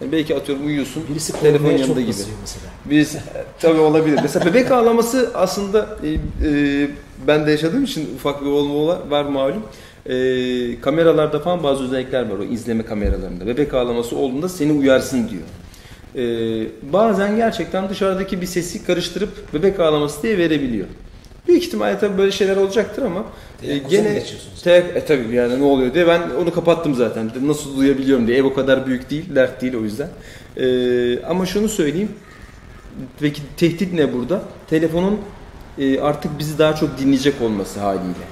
yani belki atıyorum uyuyorsun.
Birisi telefon yanında gibi. mesela.
Birisi tabii olabilir. mesela bebek ağlaması aslında e, e, ben de yaşadığım için ufak bir olma var malum. E, kameralarda falan bazı özellikler var o izleme kameralarında. Bebek ağlaması olduğunda seni uyarsın diyor. E, bazen gerçekten dışarıdaki bir sesi karıştırıp bebek ağlaması diye verebiliyor. Büyük ihtimalle tabii böyle şeyler olacaktır ama
e, gene
tek e, tabii yani ne oluyor diye ben onu kapattım zaten. Nasıl duyabiliyorum diye. Ev o kadar büyük değil, dert değil o yüzden. E, ama şunu söyleyeyim. Peki tehdit ne burada? Telefonun e, artık bizi daha çok dinleyecek olması haliyle.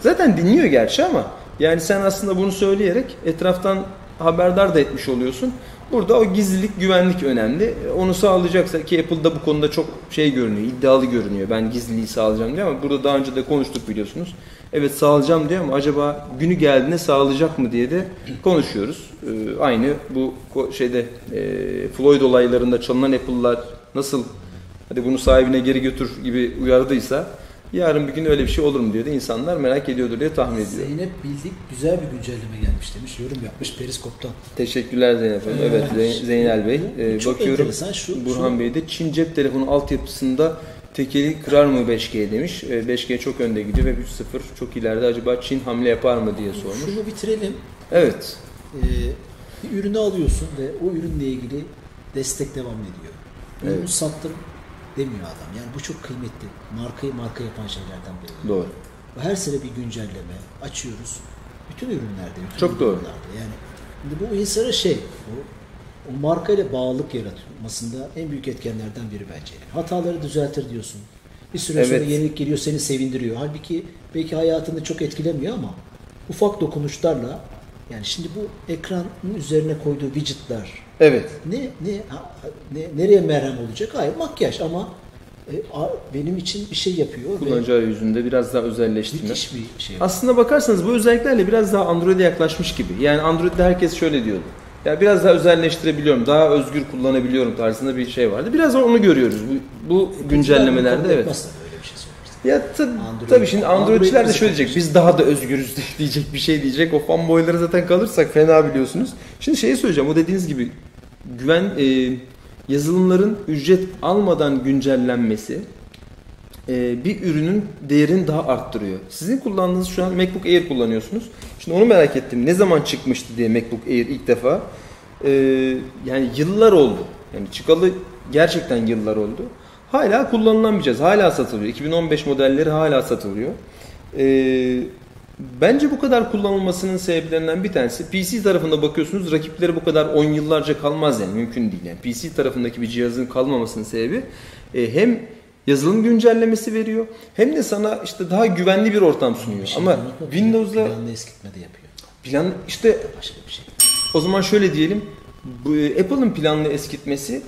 Zaten dinliyor gerçi ama yani sen aslında bunu söyleyerek etraftan haberdar da etmiş oluyorsun. Burada o gizlilik, güvenlik önemli. Onu sağlayacaksa ki Apple'da bu konuda çok şey görünüyor, iddialı görünüyor. Ben gizliliği sağlayacağım diyor ama burada daha önce de konuştuk biliyorsunuz. Evet sağlayacağım diyor ama acaba günü geldiğinde sağlayacak mı diye de konuşuyoruz. Ee, aynı bu şeyde e, Floyd olaylarında çalınan Apple'lar nasıl hadi bunu sahibine geri götür gibi uyardıysa Yarın bir gün öyle bir şey olur mu diye de insanlar merak ediyordur diye tahmin ediyorum.
Zeynep Bildik güzel bir güncelleme gelmiş demiş. Yorum yapmış Periskop'tan.
Teşekkürler Zeynep Hanım. Evet Zeynel Bey. Ee, bakıyorum şu, Burhan şu... Bey de Çin cep telefonu altyapısında tekeli kırar mı 5G demiş. E, 5G çok önde gidiyor ve 3.0 çok ileride. Acaba Çin hamle yapar mı diye sormuş.
Şunu bitirelim.
Evet.
Ee, bir ürünü alıyorsun ve o ürünle ilgili destek devam ediyor. Ürünü
Evet.
sattım demiyor adam. Yani bu çok kıymetli. Markayı marka yapan şeylerden biri.
Doğru.
Her sene bir güncelleme açıyoruz. Bütün ürünlerde. Bütün
Çok doğru.
ürünlerde. Yani şimdi bu insana şey, o, o markayla bağlılık yaratmasında en büyük etkenlerden biri bence. Hataları düzeltir diyorsun. Bir süre sonra
Evet.
yenilik geliyor seni sevindiriyor. Halbuki belki hayatını çok etkilemiyor ama ufak dokunuşlarla yani şimdi bu ekranın üzerine koyduğu widgetler
Evet.
ne ne ha- ne nereye merhem olacak? Hayır makyaj ama e, a- benim için bir şey yapıyor
Kullanıcı arayüzünde biraz daha özelleştirme.
müthiş bir şey.
Aslında bakarsanız bu özelliklerle biraz daha Android'e yaklaşmış gibi. Yani Android'de herkes şöyle diyordu. Ya biraz daha özelleştirebiliyorum, daha özgür kullanabiliyorum tarzında bir şey vardı. Biraz onu görüyoruz bu, bu güncellemelerde
Kabul
evet.
etmez tabii öyle bir şey.
Ya tab-
Android-
tabii şimdi Androidçiler de şöyle diyecek. Biz daha da özgürüz diyecek bir şey diyecek. O fanboyları zaten kalırsak fena biliyorsunuz. Şimdi şeyi söyleyeceğim. O dediğiniz gibi güven e, yazılımların ücret almadan güncellenmesi e, bir ürünün değerini daha arttırıyor. Sizin kullandığınız şu an MacBook Air kullanıyorsunuz. Şimdi onu merak ettim. Ne zaman çıkmıştı diye MacBook Air ilk defa. E, yani yıllar oldu. Yani çıkalı gerçekten yıllar oldu. Hala cihaz. Hala satılıyor. 2015 modelleri hala satılıyor. E, bence bu kadar kullanılmasının sebeplerinden bir tanesi PC tarafında bakıyorsunuz rakipleri bu kadar 10 yıllarca kalmaz yani mümkün değil. Yani PC tarafındaki bir cihazın kalmamasının sebebi hem yazılım güncellemesi veriyor hem de sana işte daha güvenli bir ortam sunuyor.
Bir şey
Ama Windows'da
planlı eskitme de yapıyor.
plan işte
Başka bir şey.
o zaman şöyle diyelim. E, Apple'ın planlı eskitmesi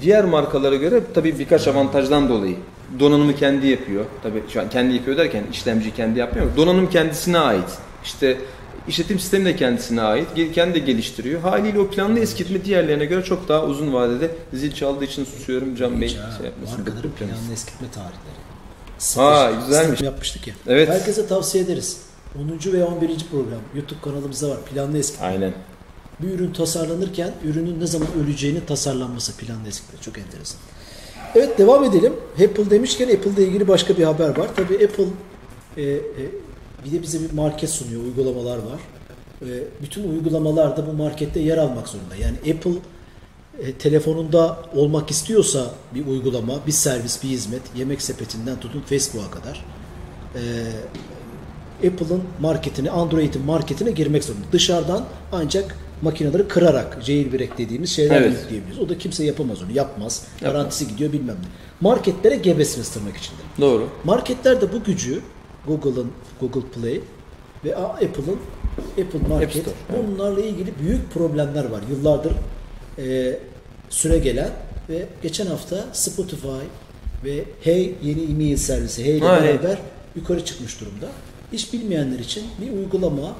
diğer markalara göre tabii birkaç avantajdan dolayı. Donanımı kendi yapıyor. Tabii şu an kendi yapıyor derken işlemci kendi yapmıyor. Donanım kendisine ait. İşte işletim sistemi de kendisine ait. Kendi de geliştiriyor. Haliyle o planlı eskitme diğerlerine göre çok daha uzun vadede zil çaldığı için susuyorum Can Bey.
Ha,
Şey yapmasın.
markaların planlı eskitme tarihleri.
Ha,
Sıfır-
güzelmiş.
sıfır yapmıştık ya.
Evet.
Herkese tavsiye ederiz. 10. ve 11. program YouTube kanalımızda var. Planlı eskitme.
Aynen.
Bir ürün tasarlanırken ürünün ne zaman öleceğini tasarlanması planlı eskitme. Çok enteresan. Evet devam edelim. Apple demişken Apple ile ilgili başka bir haber var. Tabii Apple e, e, bir de bize bir market sunuyor. Uygulamalar var. E, bütün uygulamalar da bu markette yer almak zorunda. Yani Apple e, telefonunda olmak istiyorsa bir uygulama, bir servis, bir hizmet, yemek sepetinden tutun Facebook'a kadar e, Apple'ın marketine, Android'in marketine girmek zorunda. Dışarıdan ancak makineleri kırarak jailbreak dediğimiz şeyler
Evet.
yükleyebiliriz. O da kimse yapamaz onu, yapmaz. Garantisi gidiyor bilmem ne. Marketlere gebesiniz tırnak içinde.
Doğru.
Marketler de bu gücü Google'ın Google Play ve Apple'ın Apple Market
Store, evet.
bunlarla ilgili büyük problemler var. Yıllardır e, süre gelen ve geçen hafta Spotify ve Hey yeni e-mail servisi Hey ile
Ha,
beraber yukarı çıkmış durumda. Hiç bilmeyenler için bir uygulama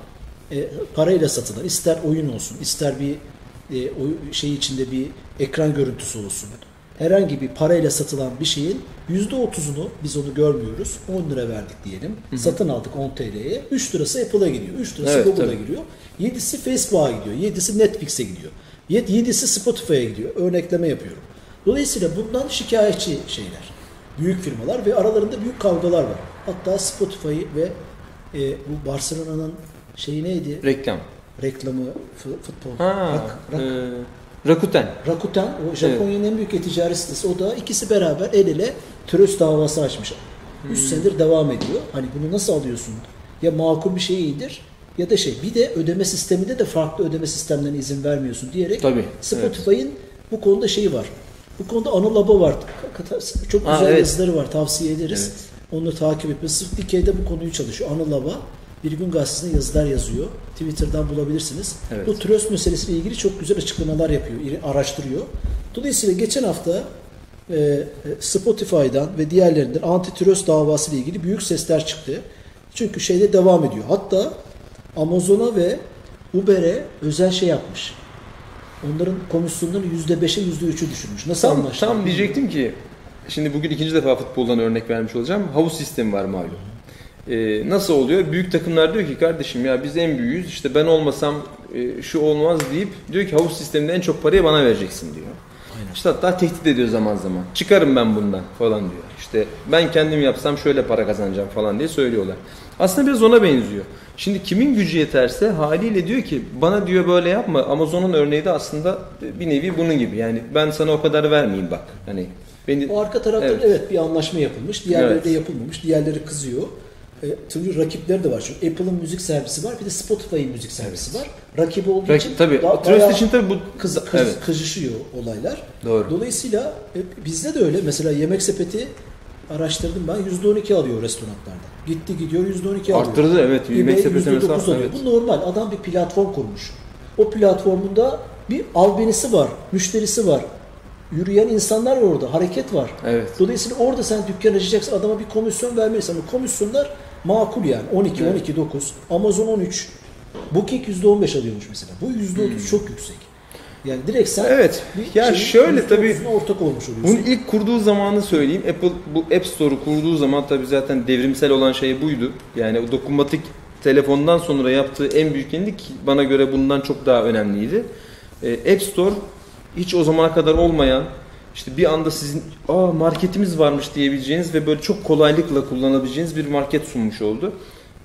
e, parayla satılan ister oyun olsun ister bir e, şey içinde bir ekran görüntüsü olsun herhangi bir parayla satılan bir şeyin %30'unu biz onu görmüyoruz. 10 lira verdik diyelim. Satın aldık 10 TL'ye. 3 lirası Apple'a gidiyor. 3 lirası
Evet,
Google'a gidiyor. 7'si Facebook'a gidiyor. 7'si Netflix'e gidiyor. 7'si Spotify'a gidiyor. Örnekleme yapıyorum. Dolayısıyla bundan şikayetçi şeyler. Büyük firmalar ve aralarında büyük kavgalar var. Hatta Spotify ve e, bu Barcelona'nın şeyi neydi?
Reklam.
Reklamı, futbol.
Ha,
Rak- rak-
e, Rakuten.
Rakuten, o Japonya'nın en büyük e-ticaret sitesi. O da ikisi beraber el ele terörist davası açmış. 3 senedir devam ediyor. Hani bunu nasıl alıyorsun? Ya makul bir şey indir ya da şey. Bir de ödeme sisteminde de farklı ödeme sistemlerine izin vermiyorsun diyerek
Tabii,
Spotify'ın bu konuda şeyi var. Bu konuda Anıl Aba var. Çok
Ha,
güzel
evet.
yazıları var. Tavsiye ederiz.
Evet.
Onu takip etmesi. Sırf Dikey'de bu konuyu çalışıyor. Anıl Aba bir gün gazetesinde yazılar yazıyor. Twitter'dan bulabilirsiniz.
Evet.
Bu tröst meselesiyle ilgili çok güzel açıklamalar yapıyor, araştırıyor. Dolayısıyla geçen hafta e, Spotify'dan ve diğerlerinden antitrust davası ile ilgili büyük sesler çıktı. Çünkü şeyde devam ediyor. Hatta Amazon'a ve Uber'e özel şey yapmış. Onların komisyonlarını %5'e %3'ü düşürmüş. Nasıl
Tam,
anlaştılar?
tam diyecektim ki şimdi bugün ikinci defa futboldan örnek vermiş olacağım. Havuz sistemi var malum. Ee, nasıl oluyor? Büyük takımlar diyor ki kardeşim ya biz en büyüğüz işte ben olmasam e, şu olmaz deyip diyor ki havuz sisteminde en çok parayı bana vereceksin diyor. İşte hatta tehdit ediyor zaman zaman. Çıkarım ben bundan falan diyor. İşte ben kendim yapsam şöyle para kazanacağım falan diye söylüyorlar. Aslında biraz ona benziyor. Şimdi kimin gücü yeterse haliyle diyor ki bana diyor böyle yapma. Amazon'un örneği de aslında bir nevi bunun gibi. Yani ben sana o kadar vermeyeyim bak. Hani beni
O arka tarafta evet.
Evet.
evet bir anlaşma yapılmış. Diğerleri
Evet.
de yapılmamış. Diğerleri kızıyor. E, çünkü rakipleri de var. Çünkü Apple'ın müzik servisi var. Bir de Spotify'ın müzik servisi var. Rakibi olduğu için
Rak- tabii
daha-
Trust
bayağı
için tabii bu
kız, kız,
evet.
kızışıyor olaylar.
Doğru.
Dolayısıyla e, bizde de öyle. Mesela yemek sepeti araştırdım ben. %12 alıyor restoranlarda. Gitti gidiyor %12 alıyor.
Arttırdı evet. Yemek
eBay
sepeti mesela.
%9 alıyor.
Evet.
Bu normal. Adam bir platform kurmuş. O platformunda bir albenisi var, müşterisi var. Yürüyen insanlar var orada, hareket var.
Evet.
Dolayısıyla orada sen dükkan açacaksın, adama bir komisyon vermelisin. Ama komisyonlar makul yani. 12,
Evet.
12, 9. Amazon 13. Booking %15 alıyormuş mesela. Bu %30 çok yüksek. Yani direkt sen
Hmm. Evet. Ya
şeyin
şöyle tabii-
%30'una ortak olmuş oluyorsun.
Bunu ilk kurduğu zamanı söyleyeyim. Apple bu App Store'u kurduğu zaman tabii zaten devrimsel olan şey buydu. Yani o dokunmatik telefondan sonra yaptığı en büyük yenilik bana göre bundan çok daha önemliydi. Ee, App Store hiç o zamana kadar olmayan işte bir anda sizin aa marketimiz varmış diyebileceğiniz ve böyle çok kolaylıkla kullanabileceğiniz bir market sunmuş oldu.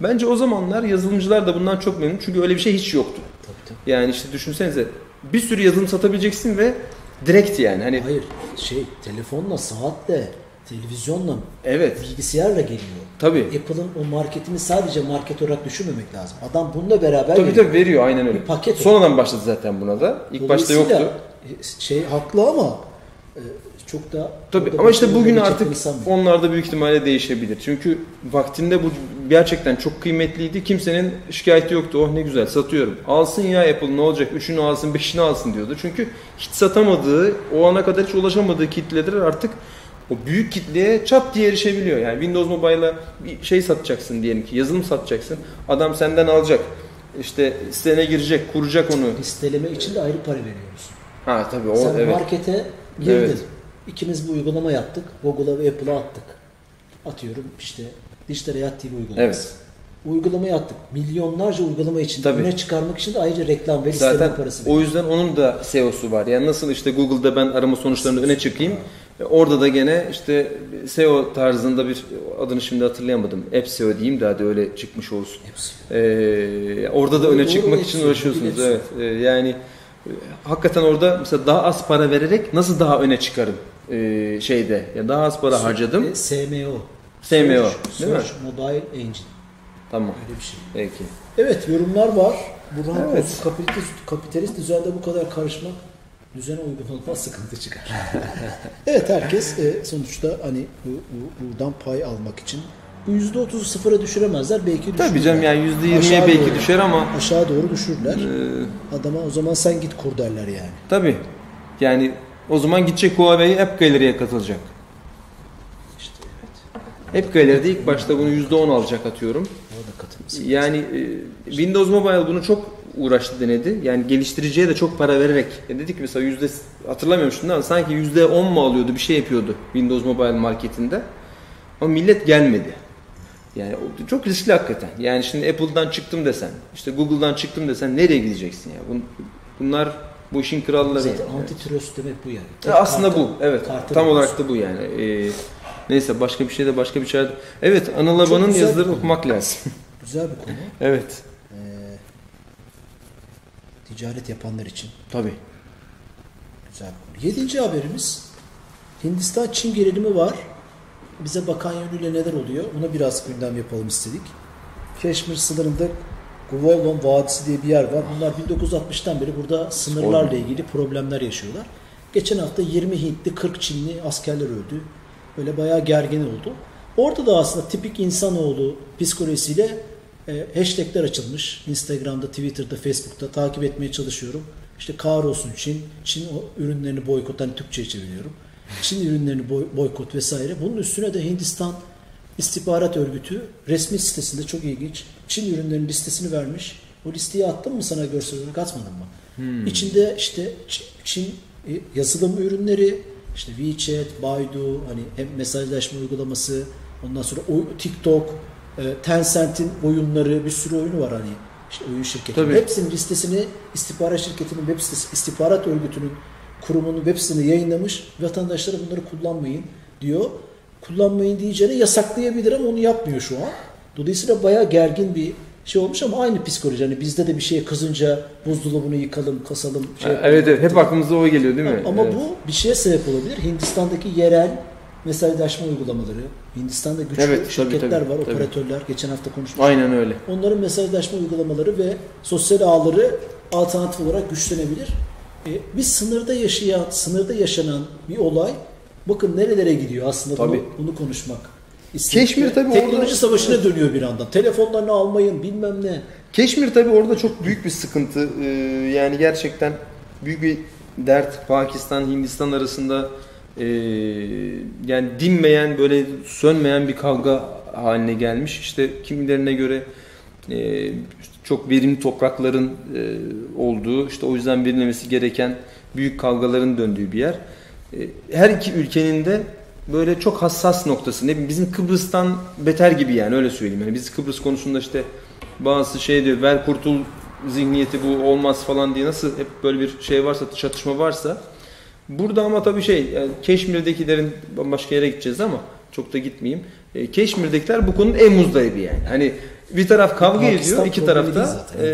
Bence o zamanlar yazılımcılar da bundan çok memnun çünkü öyle bir şey hiç yoktu.
Tabii, tabii.
Yani işte düşünsenize bir sürü yazılım satabileceksin ve direkt yani hani
Hayır, şey telefonla, saatle, televizyonla,
evet
bilgisayarla geliyor.
tabii
Apple'ın o marketini sadece market olarak düşünmemek lazım. Adam bununla beraber
Tabii
geliyor.
tabii veriyor aynen öyle.
Bir paket.
Sonradan başladı zaten buna da. İlk başta yoktu.
e, Şey haklı ama çok da
Tabii ama işte bugün artık onlar da büyük ihtimalle değişebilir. Çünkü vaktinde bu gerçekten çok kıymetliydi. Kimsenin şikayeti yoktu. Oh ne güzel satıyorum. Alsın ya Apple ne olacak? Üçünü alsın, beşini alsın diyordu. Çünkü hiç satamadığı, o ana kadar hiç ulaşamadığı kitleler artık o büyük kitleye çat diye erişebiliyor. Yani Windows Mobile'a bir şey satacaksın diyelim ki, yazılım satacaksın. Adam senden alacak. İşte sitene girecek, kuracak onu.
Listeleme için de ayrı para veriyoruz.
Ha tabii o
Sen
evet.
markete girdin.
Evet.
İkimiz bu uygulama yaptık. Google'a ve Apple'a attık. Atıyorum işte Dijital Hayat TV uygulaması.
Evet.
Uygulamayı attık. Milyonlarca uygulama için
Tabii.
öne çıkarmak için de ayrıca reklam ve
Zaten
parası
o yüzden onun da SEO'su var. Yani nasıl işte Google'da ben arama sonuçlarını öne çıkayım. E, Orada da gene işte SEO tarzında bir adını şimdi hatırlayamadım. App SEO diyeyim de hadi öyle çıkmış olsun.
Hepsi.
Ee, orada da
Doğru,
öne
doğru,
çıkmak
hepsi,
için uğraşıyorsunuz.
hepsi.
Evet. Ee, yani e, hakikaten orada mesela daha az para vererek nasıl daha öne çıkarım ee, şeyde. Ya daha az para harcadım.
E, SMO.
SMO,
Search-
değil mi?
Mobile Engine.
Tamam.
Öyle bir şey.
Peki.
Evet yorumlar var. Burhan
Evet.
Koç, kapitalist, kapitalist düzende bu kadar karışmak düzene uygun olmaz sıkıntı çıkar. evet herkes e, sonuçta hani bu, bu- buradan pay almak için bu %30'u sıfıra düşüremezler belki düşürürler.
Tabii canım yani %20'ye
Aşağı
belki
doğru.
düşer ama
Aşağı doğru düşürürler.
e,
Adama o zaman sen git kur derler yani.
Tabii. Yani o zaman gidecek Huawei App Gallery'e katılacak.
İşte evet.
App Gallery'de ilk başta bunu %10 alacak atıyorum.
Orada katılması.
Yani e, Windows Mobile bunu çok uğraştı denedi. Yani geliştiriciye de çok para vererek. Ya dedik ki mesela yüzde hatırlamıyorum şimdi ama sanki yüzde 10 mu alıyordu bir şey yapıyordu Windows Mobile marketinde. Ama millet gelmedi. Yani çok riskli hakikaten. Yani şimdi Apple'dan çıktım desen, işte Google'dan çıktım desen nereye gideceksin ya? Bun- Bunlar bu işin kralları.
Zaten
yani.
antitrust demek bu yani.
Ya
Tek
aslında
kartı-
bu. Evet.
kartı
Tam olarak da bu yani. Ee, neyse başka bir şey de başka bir şey. Evet, Anıl Aba'nın
konu.
okumak lazım.
Güzel bir konu.
evet.
Ee, ticaret yapanlar için
Tabii.
güzel bir konu. Yedinci haberimiz Hindistan-Çin gerilimi var. Bize bakan yönüyle neler oluyor? Ona biraz gündem yapalım istedik. Keşmir sınırında Guvolon Vadisi diye bir yer var. Bunlar 1960'tan beri burada sınırlarla ilgili problemler yaşıyorlar. Geçen hafta 20 Hintli 40 Çinli askerler öldü. Böyle bayağı gergin oldu. Orada da aslında tipik insanoğlu psikolojisiyle e, hashtagler açılmış. Instagram'da, Twitter'da, Facebook'ta takip etmeye çalışıyorum. İşte kahrolsun Çin, Çin ürünlerini boykot, hani Türkçe'ye çeviriyorum. Çin ürünlerini boy- boykot vesaire. Bunun üstüne de Hindistan İstihbarat Örgütü resmi sitesinde çok ilginç Çin ürünlerinin listesini vermiş. O listeyi attım mı sana görsel olarak atmadım mı? İçinde işte Çin e, yazılım ürünleri, işte WeChat, Baidu, hani hem mesajlaşma uygulaması, ondan sonra TikTok, e, Tencent'in oyunları, bir sürü oyunu var hani işte oyun şirketi.
Tabii.
Hepsinin listesini istihbarat şirketinin web sitesi, istihbarat örgütünün kurumunun web sitesinde yayınlamış. Vatandaşlara bunları kullanmayın diyor. Kullanmayın diyeceğine yasaklayabilir ama onu yapmıyor şu an. Dolayısıyla bayağı gergin bir şey olmuş ama aynı psikoloji. Hani bizde de bir şeye kızınca buzdolabını yıkalım, kasalım. Şey yapalım.
evet evet hep aklımıza o geliyor değil mi?
Ama
Evet.
bu bir şeye sebep olabilir. Hindistan'daki yerel mesajlaşma uygulamaları, Hindistan'da güçlü
Evet, tabii,
şirketler
tabii,
var,
tabii.
operatörler. Geçen hafta konuşmuştuk.
Aynen öyle.
Onların mesajlaşma uygulamaları ve sosyal ağları alternatif olarak güçlenebilir. E, bir sınırda yaşayan, sınırda yaşanan bir olay bakın nerelere gidiyor aslında bunu,
Tabii.
bunu konuşmak. istedik.
Keşmir tabii
Teknoloji
orada-
savaşına dönüyor bir anda. Telefonlarını almayın bilmem ne.
Keşmir tabii orada çok büyük bir sıkıntı. Ee, yani gerçekten büyük bir dert Pakistan Hindistan arasında ee, yani dinmeyen böyle sönmeyen bir kavga haline gelmiş. İşte kimilerine göre ee, çok verimli toprakların ee, olduğu işte o yüzden verilmemesi gereken büyük kavgaların döndüğü bir yer. Ee, her iki ülkenin de böyle çok hassas noktası. Ne bileyim, bizim Kıbrıs'tan beter gibi yani öyle söyleyeyim. Yani biz Kıbrıs konusunda işte bazı şey diyor ver kurtul zihniyeti bu olmaz falan diye nasıl hep böyle bir şey varsa çatışma varsa burada ama tabii şey yani Keşmir'dekilerin bambaşka yere gideceğiz ama çok da gitmeyeyim. E, Keşmir'dekiler bu konunun en muzdaribi yani. Hani bir taraf kavga
Pakistan
ediyor, iki tarafta e,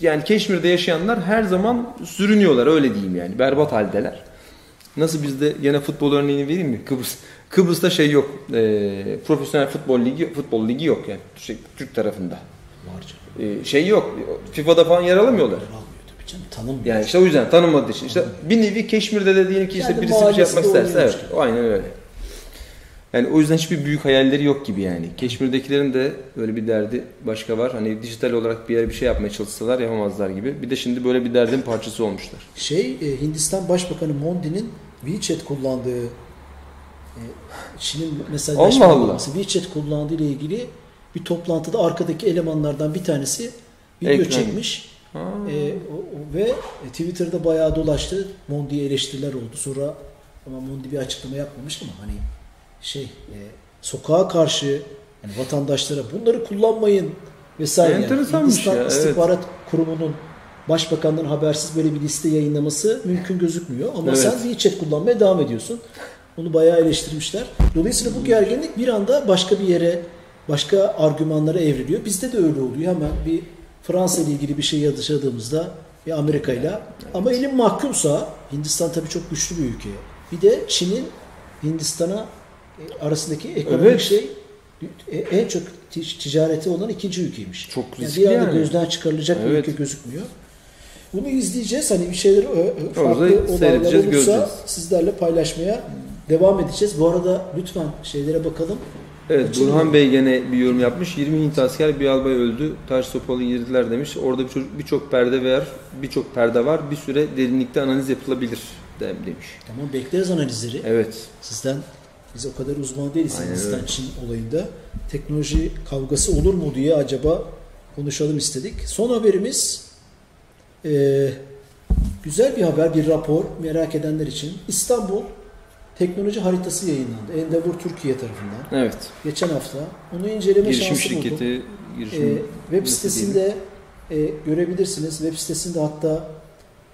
yani Keşmir'de yaşayanlar her zaman sürünüyorlar öyle diyeyim yani. Berbat haldeler. Nasıl bizde gene futbol örneğini vereyim mi? Kıbrıs Kıbrıs'ta şey yok. e, profesyonel futbol ligi futbol ligi yok yani Türk, Türk tarafında.
Var.
E, şey yok. FIFA'da falan yer alamıyorlar.
Canım. Tanınmıyor.
Yani işte o yüzden tanınmadığı için. İşte bir nevi Keşmir'de de diyelim ki işte
Kendi
birisi bir şey yapmak isterse. Evet,
gibi.
aynen öyle. Yani o yüzden hiçbir büyük hayalleri yok gibi yani. Keşmir'dekilerin de böyle bir derdi başka var. Hani dijital olarak bir yere bir şey yapmaya çalışsalar yapamazlar gibi. Bir de şimdi böyle bir derdin parçası olmuşlar.
Şey e, Hindistan Başbakanı Mondi'nin WeChat kullandığı e, Çin'in mesajlaşma
Allah Allah.
WeChat kullandığı ile ilgili bir toplantıda arkadaki elemanlardan bir tanesi video
Ekran.
çekmiş.
Ha.
E, o- o- ve Twitter'da bayağı dolaştı. Mondi'ye eleştiriler oldu. Sonra ama Mondi bir açıklama yapmamış ama hani şey e, sokağa karşı yani vatandaşlara bunları kullanmayın vesaire. Yani
Enteresanmış
Hindistan
ya, evet.
İstihbarat Kurumu'nun başbakanların habersiz böyle bir liste yayınlaması mümkün gözükmüyor. Ama
Evet.
sen WeChat kullanmaya devam ediyorsun. Onu bayağı eleştirmişler. Dolayısıyla bu gerginlik bir anda başka bir yere, başka argümanlara evriliyor. Bizde de öyle oluyor. Hemen bir Fransa ile ilgili bir şey yaşadığımızda bir Amerika ile ama elin mahkumsa Hindistan tabii çok güçlü bir ülke. Bir de Çin'in Hindistan'a arasındaki ekonomik
Evet.
şey e, en çok ti- ticareti olan ikinci ülkeymiş.
Çok
Yani
riskli
bir anda
yani.
gözden çıkarılacak bir
Evet.
ülke gözükmüyor. Bunu izleyeceğiz. Hani bir şeyler farklı olaylar olursa
göreceğiz.
sizlerle paylaşmaya devam edeceğiz. Bu arada lütfen şeylere bakalım.
Evet
Açılıyor.
Burhan Bey gene bir yorum yapmış. 20 Hint asker bir albay öldü. Taş sopalı girdiler demiş. Orada birçok birçok perde var. Birçok perde var. Bir süre derinlikte analiz yapılabilir de- demiş.
Tamam bekleriz analizleri.
Evet.
Sizden biz o kadar uzman değiliz
Aynen
Hindistan
öyle.
Çin olayında. Teknoloji kavgası olur mu diye acaba konuşalım istedik. Son haberimiz eee, güzel bir haber, bir rapor merak edenler için. İstanbul teknoloji haritası yayınlandı. Endeavor Türkiye tarafından.
Evet.
Geçen hafta. Onu inceleme
Girişim
şansı buldum.
şirketi girişim
Ee, web sitesinde e, görebilirsiniz. Web sitesinde hatta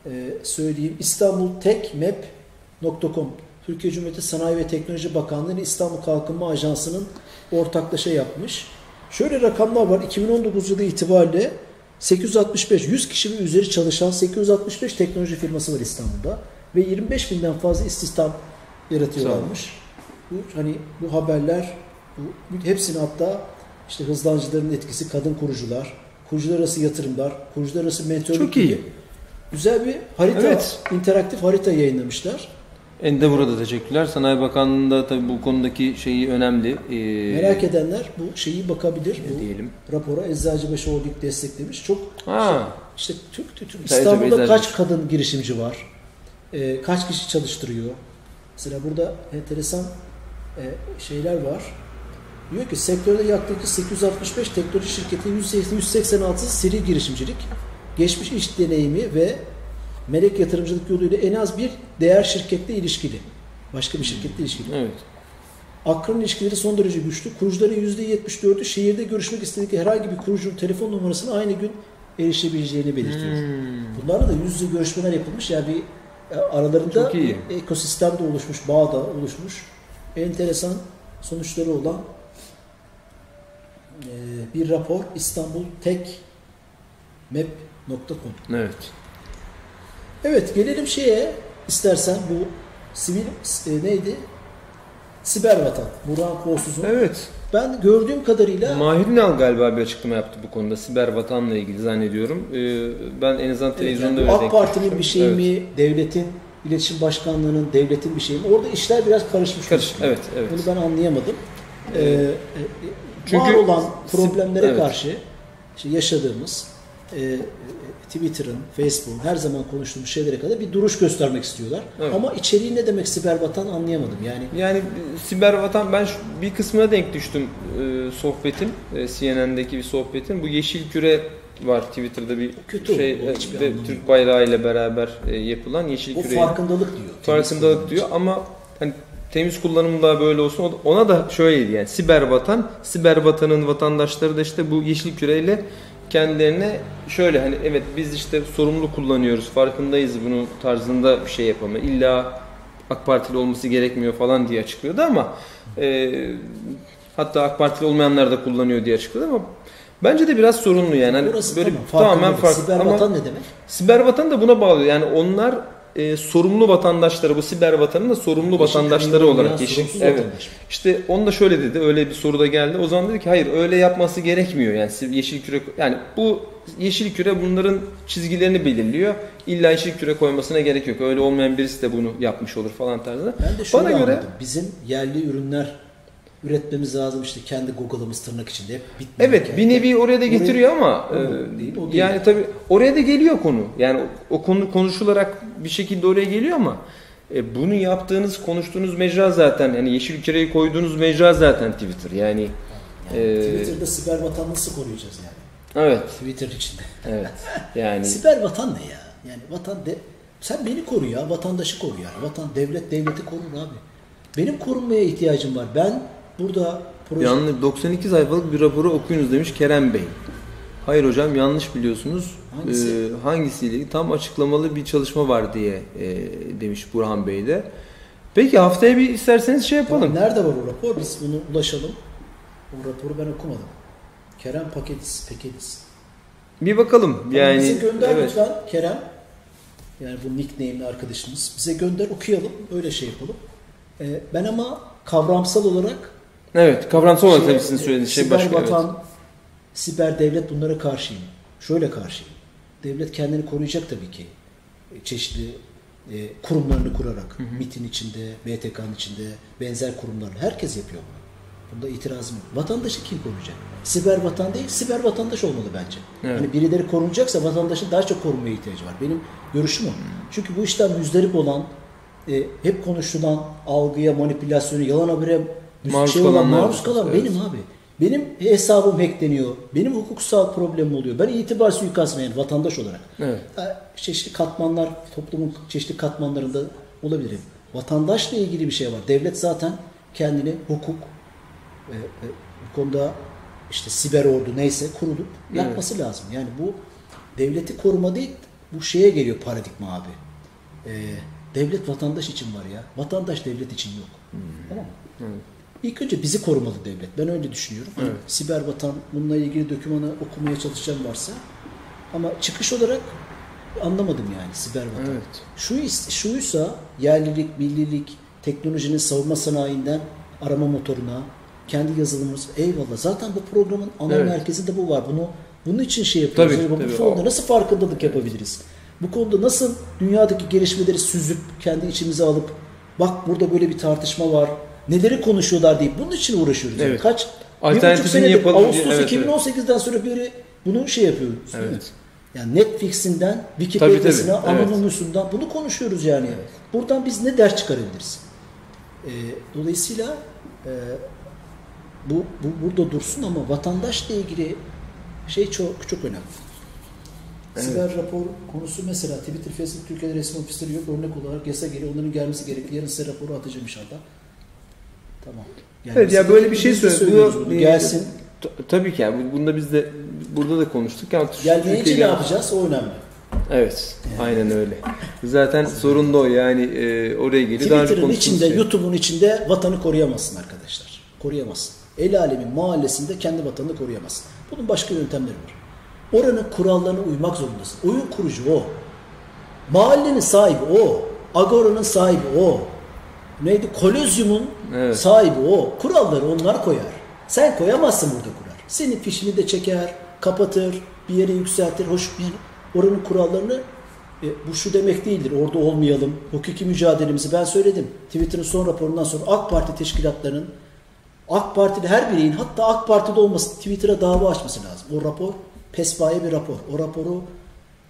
e, söyleyeyim istanbultechmap.com Türkiye Cumhuriyeti Sanayi ve Teknoloji Bakanlığı'nın İstanbul Kalkınma Ajansı'nın ortaklaşa yapmış. Şöyle rakamlar var. 2019 yılı itibariyle 865, 100 kişi ve üzeri çalışan 865 teknoloji firması var İstanbul'da. Ve 25 binden fazla istihdam yaratıyorlarmış. Bu hani bu haberler bu, hepsini hatta işte hızlancıların etkisi kadın kurucular, kurucular arası yatırımlar, kurucular arası mentorluk
Çok iyi.
güzel bir harita,
Evet.
interaktif harita yayınlamışlar.
Endeavor'a da teşekkürler. Sanayi Bakanlığı'nda tabii bu konudaki şeyi önemli. Ee,
Merak edenler bu şeyi bakabilir.
ne
Bu
diyelim.
rapora Eczacıbaşı Holding desteklemiş. Çok
Ha.
işte Türk, Türk, Türk-
tabii,
İstanbul'da
Eczacıbaşı.
kaç kadın girişimci var? Ee, kaç kişi çalıştırıyor? Mesela burada enteresan e, şeyler var. Diyor ki sektörde yaklaşık 865 teknoloji şirketi 186 seri girişimcilik, geçmiş iş deneyimi ve melek yatırımcılık yoluyla en az bir değer şirketle ilişkili. Başka bir şirketle ilişkili.
Evet.
Akran ilişkileri son derece güçlü. Kurucuların %74'ü şehirde görüşmek istedikleri herhangi bir kurucunun telefon numarasını aynı gün erişebileceğini belirtiyor.
Hmm.
Bunlarla da yüz yüze görüşmeler yapılmış. Yani bir e, aralarında bir ekosistem de oluşmuş, bağ da oluşmuş. Enteresan sonuçları olan e, bir rapor İstanbul Tek Map.com.
Evet.
Evet gelelim şeye istersen bu sivil e, neydi? Siber vatan. Burhan Kolsuz'un.
Evet.
Ben gördüğüm kadarıyla
Mahir Ünal galiba bir açıklama yaptı bu konuda. Siber vatanla ilgili zannediyorum. Ee, ben en azından
Evet,
televizyonda
yani
öyle
AK Parti'nin bir şeyi
Evet.
mi, devletin, iletişim başkanlığının, devletin bir şeyi mi? Orada işler biraz karışmış.
Karış, evet, evet.
Bunu ben anlayamadım. Ee, e,
Çünkü
var olan problemlere
evet.
karşı işte yaşadığımız e, e, Twitter'ın, Facebook'un her zaman konuştuğumuz şeylere kadar bir duruş göstermek istiyorlar.
Evet.
Ama içeriği ne demek siber vatan anlayamadım. Yani
Yani siber vatan ben bir kısmına denk düştüm e, sohbetin e, CNN'deki bir sohbetin. Bu yeşil küre var Twitter'da bir
Kötü
şey e, ve Türk bayrağı ile beraber e, yapılan yeşil
o
küre
farkındalık diyor.
farkındalık diyor ama hani temiz kullanım daha böyle olsun. O da- Ona da şöyleydi yani siber vatan, siber vatanın vatandaşları da işte bu yeşil küreyle kendilerine şöyle hani evet biz işte sorumlu kullanıyoruz, farkındayız bunun tarzında bir şey yapamıyor. İlla AK Partili olması gerekmiyor falan diye açıklıyordu ama e, hatta AK Partili olmayanlar da kullanıyor diye açıkladı ama bence de biraz sorunlu yani. Hani
Burası
böyle
tamam,
tamamen farklı
Siber
ama
vatan ne demek?
Siber vatan da buna bağlı. Yani onlar e, sorumlu vatandaşları, bu siber vatanın da sorumlu
Yeşil
vatandaşları olarak yeşil. Evet.
vatandaş.
İşte onu da şöyle dedi. Öyle bir soru da geldi. O zaman dedi ki hayır öyle yapması gerekmiyor. Yani yeşil küre yani bu yeşil küre bunların çizgilerini belirliyor. İlla yeşil küre koymasına gerek yok. Öyle olmayan birisi de bunu yapmış olur falan tarzında.
Ben de şöyle
Bana göre
anladım. Bizim yerli ürünler üretmemiz lazım işte kendi Google'ımız tırnak içinde hep bitmiyor.
Evet bir nevi oraya da getiriyor ama
O
e,
değil, o değil.
yani tabi oraya da geliyor konu. Yani o konu konuşularak bir şekilde oraya geliyor ama e, bunu yaptığınız konuştuğunuz mecra zaten yani yeşil küreyi koyduğunuz mecra zaten Twitter. Yani
Yani
e,
Twitter'da siber vatan nasıl koruyacağız yani?
evet
Twitter içinde.
evet yani
Siber vatan ne ya? Yani vatan de sen beni koru ya, vatandaşı koru ya. Vatan devlet devleti korur abi. Benim korunmaya ihtiyacım var. Ben burada proje
yanlış 92 sayfalık bir raporu okuyunuz demiş Kerem Bey. Hayır hocam yanlış biliyorsunuz.
Hangisi?
Ee, hangisiyle? Tam açıklamalı bir çalışma var diye e, demiş Burhan Bey de. Peki haftaya bir isterseniz şey yapalım.
Nerede var o rapor? Biz bunu ulaşalım. O raporu ben okumadım. Kerem Paketis, Paketis.
Bir bakalım.
Yani,
Yani
bize gönder
evet.
lütfen Kerem. Yani bu nickname'li arkadaşımız. Bize gönder okuyalım. Öyle şey yapalım. Ee, ben ama kavramsal olarak
Evet, kavramsal olarak tabii sizin söylediğiniz şey
siber
başka.
vatan, siber devlet bunlara karşıyım. Şöyle karşıyım. Devlet kendini koruyacak tabii ki. Çeşitli e, kurumlarını kurarak. MIT'in içinde, BTK'nın içinde, benzer kurumlarla. Herkes yapıyor bunu. Bunda itirazım yok. Vatandaşı kim koruyacak? Siber vatan değil, siber vatandaş olmalı bence.
Evet.
Hani birileri korunacaksa vatandaşın daha çok korunmaya ihtiyacı var. Benim görüşüm o. Çünkü bu işten müzdarip olan, e, hep konuşulan algıya, manipülasyonu, yalan habere
Maruz
şey olan, maruz kalan
Evet.
benim abi. Benim hesabım hackleniyor. Benim hukuksal problemim oluyor. Ben itibar suikastına yani vatandaş olarak.
Evet.
Çeşitli katmanlar, toplumun çeşitli katmanlarında olabilirim. Vatandaşla ilgili bir şey var. Devlet zaten kendini hukuk e, e, bu konuda işte siber ordu neyse kurulup yapması lazım. Yani bu devleti koruma değil, bu şeye geliyor paradigma abi. E, devlet vatandaş için var ya. Vatandaş devlet için yok. Tamam mı?
Evet.
İlk önce bizi korumalı devlet. Ben öyle düşünüyorum. Hani
Evet.
Siber vatan bununla ilgili dokümanı okumaya çalışacağım varsa. Ama çıkış olarak anlamadım yani siber vatan.
Evet.
Şu şuysa yerlilik, millilik, teknolojinin savunma sanayinden arama motoruna, kendi yazılımımız eyvallah. Zaten bu programın ana
Evet.
merkezinde bu var. Bunu bunun için şey yapıyoruz.
Tabii,
Yani bu
tabii.
konuda nasıl farkındalık yapabiliriz? Bu konuda nasıl dünyadaki gelişmeleri süzüp kendi içimize alıp bak burada böyle bir tartışma var. Neleri konuşuyorlar deyip bunun için uğraşıyoruz. Yani
Evet.
kaç bir
Alternatifini
buçuk senedir
yapalım diye-
Ağustos
evet,
2018'den sonra biri bunu şey yapıyoruz. değil mi?
Evet.
Yani Netflix'inden Wikipedia'sına,
tabii, evet.
Anonymous'undan bunu konuşuyoruz yani. Buradan biz ne ders çıkarabiliriz? Ee, dolayısıyla e, bu, bu burada dursun ama vatandaşla ilgili şey çok çok önemli. Siber rapor konusu mesela Twitter, Facebook, Türkiye'de resmi ofisleri yok. Örnek olarak yasa geliyor. Onların gelmesi gerekli. Yarın size raporu atacağım inşallah. Tamam.
Evet ya böyle bir şey
de
söylüyor.
Gelsin.
Tabii ki yani bu- bunda biz de burada da konuştuk. Yani
Gelmeyince ne
Türkiye'ye-
yapacağız? O önemli.
Evet. Aynen öyle. Zaten sorun da o yani e, oraya geliyor.
Twitter'ın içinde,
şey.
YouTube'un içinde vatanı koruyamazsın arkadaşlar. Koruyamazsın. El alemin mahallesinde kendi vatanını koruyamazsın. Bunun başka yöntemleri var. Oranın kurallarına uymak zorundasın. Oyun kurucu o. Mahallenin sahibi o. Agora'nın sahibi o. Neydi? Kolezyumun
Evet.
sahibi o. Kuralları onlar koyar. Sen koyamazsın burada kurar. Senin fişini de çeker, kapatır, bir yere yükseltir. Hoş yani oranın kurallarını e, bu şu demek değildir. Orada olmayalım. Hukuki mücadelemizi ben söyledim. Twitter'ın son raporundan sonra AK Parti teşkilatlarının AK Parti'de her bireyin hatta AK Parti'de olması Twitter'a dava açması lazım. O rapor pespaye bir rapor. O raporu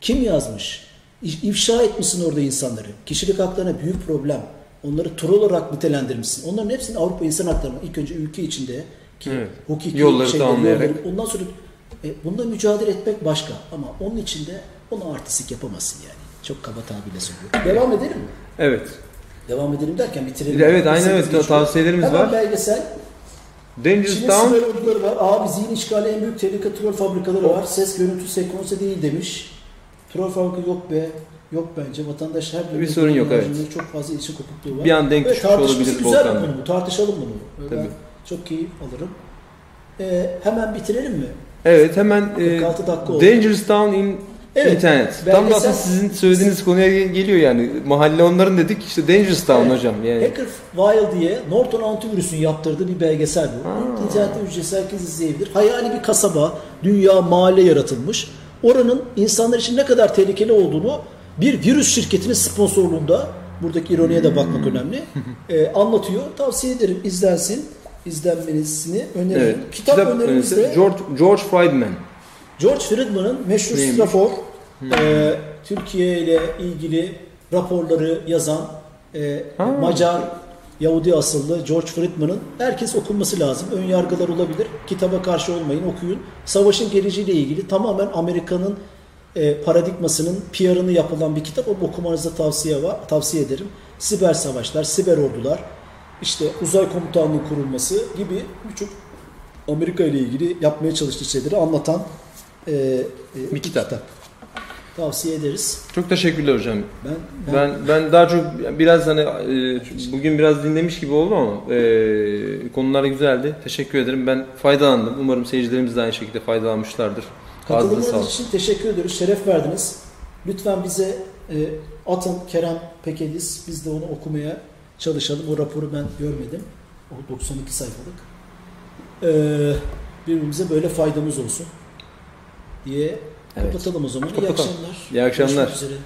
kim yazmış? İfşa etmişsin orada insanları. Kişilik haklarına büyük problem. Onları troll olarak nitelendirmişsin. Onların hepsini Avrupa İnsan Hakları'na ilk önce ülke içinde ki
Evet.
hukuki
Yolları
şeyleri, yolları- ondan sonra e, bununla mücadele etmek başka. Ama onun içinde ona artistik yapamazsın yani. Çok kaba tabirle söylüyorum. Devam edelim mi?
Evet.
Devam edelim derken bitirelim.
Evet,
Sekiz
evet.
geçiyor.
Tavsiyelerimiz
Hemen
var.
belgesel.
Dangerous
Çin'in
Town.
siber orduları var. Abi zihin işgali en büyük tehlike troll fabrikaları var. Ses görüntü sekansı değil demiş. Troll fabrika yok be. Yok bence. Vatandaş her
Bir sorun yok, evet.
Çok fazla ilişki kopukluğu var.
Bir anda denk düşmüş olabilir
güzel bir konu bu. Tartışalım bunu. Ben
Tabii.
çok keyif alırım. Ee, hemen bitirelim mi?
Evet hemen e,
46 dakika oldu.
Dangerous Town in
Evet,
internet. Tam da aslında sizin söylediğiniz konuya gel- geliyor yani. Mahalle onların dedik işte Dangerous Town
Evet.
hocam yani.
Hackerfile diye Norton Antivirüs'ün yaptırdığı bir belgesel bu.
Ha.
İnternette ücretsiz herkes izleyebilir. Hayali bir kasaba, dünya, mahalle yaratılmış. Oranın insanlar için ne kadar tehlikeli olduğunu bir virüs şirketinin sponsorluğunda, buradaki ironiye de bakmak önemli, e, anlatıyor. Tavsiye ederim izlensin. izlenmesini öneririm.
Evet.
Kitap, önerimiz
önerisi
de
George, George Friedman.
George Friedman'ın meşhur
Neymiş?
rapor, e, Türkiye ile ilgili raporları yazan e,
Ha.
Macar Yahudi asıllı George Friedman'ın herkes okunması lazım. Ön yargılar olabilir. Kitaba karşı olmayın, okuyun. Savaşın geleceğiyle ilgili tamamen Amerika'nın e, paradigmasının PR'ını yapılan bir kitap. O okumanızı tavsiye var, tavsiye ederim. Siber savaşlar, siber ordular, işte uzay komutanlığı kurulması gibi birçok Amerika ile ilgili yapmaya çalıştığı şeyleri anlatan e, e,
Bir kitap.
Tavsiye ederiz.
Çok teşekkürler hocam.
Ben,
Ben ben daha çok biraz hani e, bugün biraz dinlemiş gibi oldum ama e, konular güzeldi. Teşekkür ederim. Ben faydalandım. Umarım seyircilerimiz de aynı şekilde faydalanmışlardır.
Katılımınız için teşekkür ediyoruz. Şeref verdiniz. Lütfen bize e, atın Kerem Pekeliz. Biz de onu okumaya çalışalım. O raporu ben görmedim. O 92 sayfalık. E, birbirimize böyle faydamız olsun diye
Evet.
kapatalım o zaman. İyi
Kapatalım.
akşamlar.
İyi akşamlar.
Görüşmek üzere.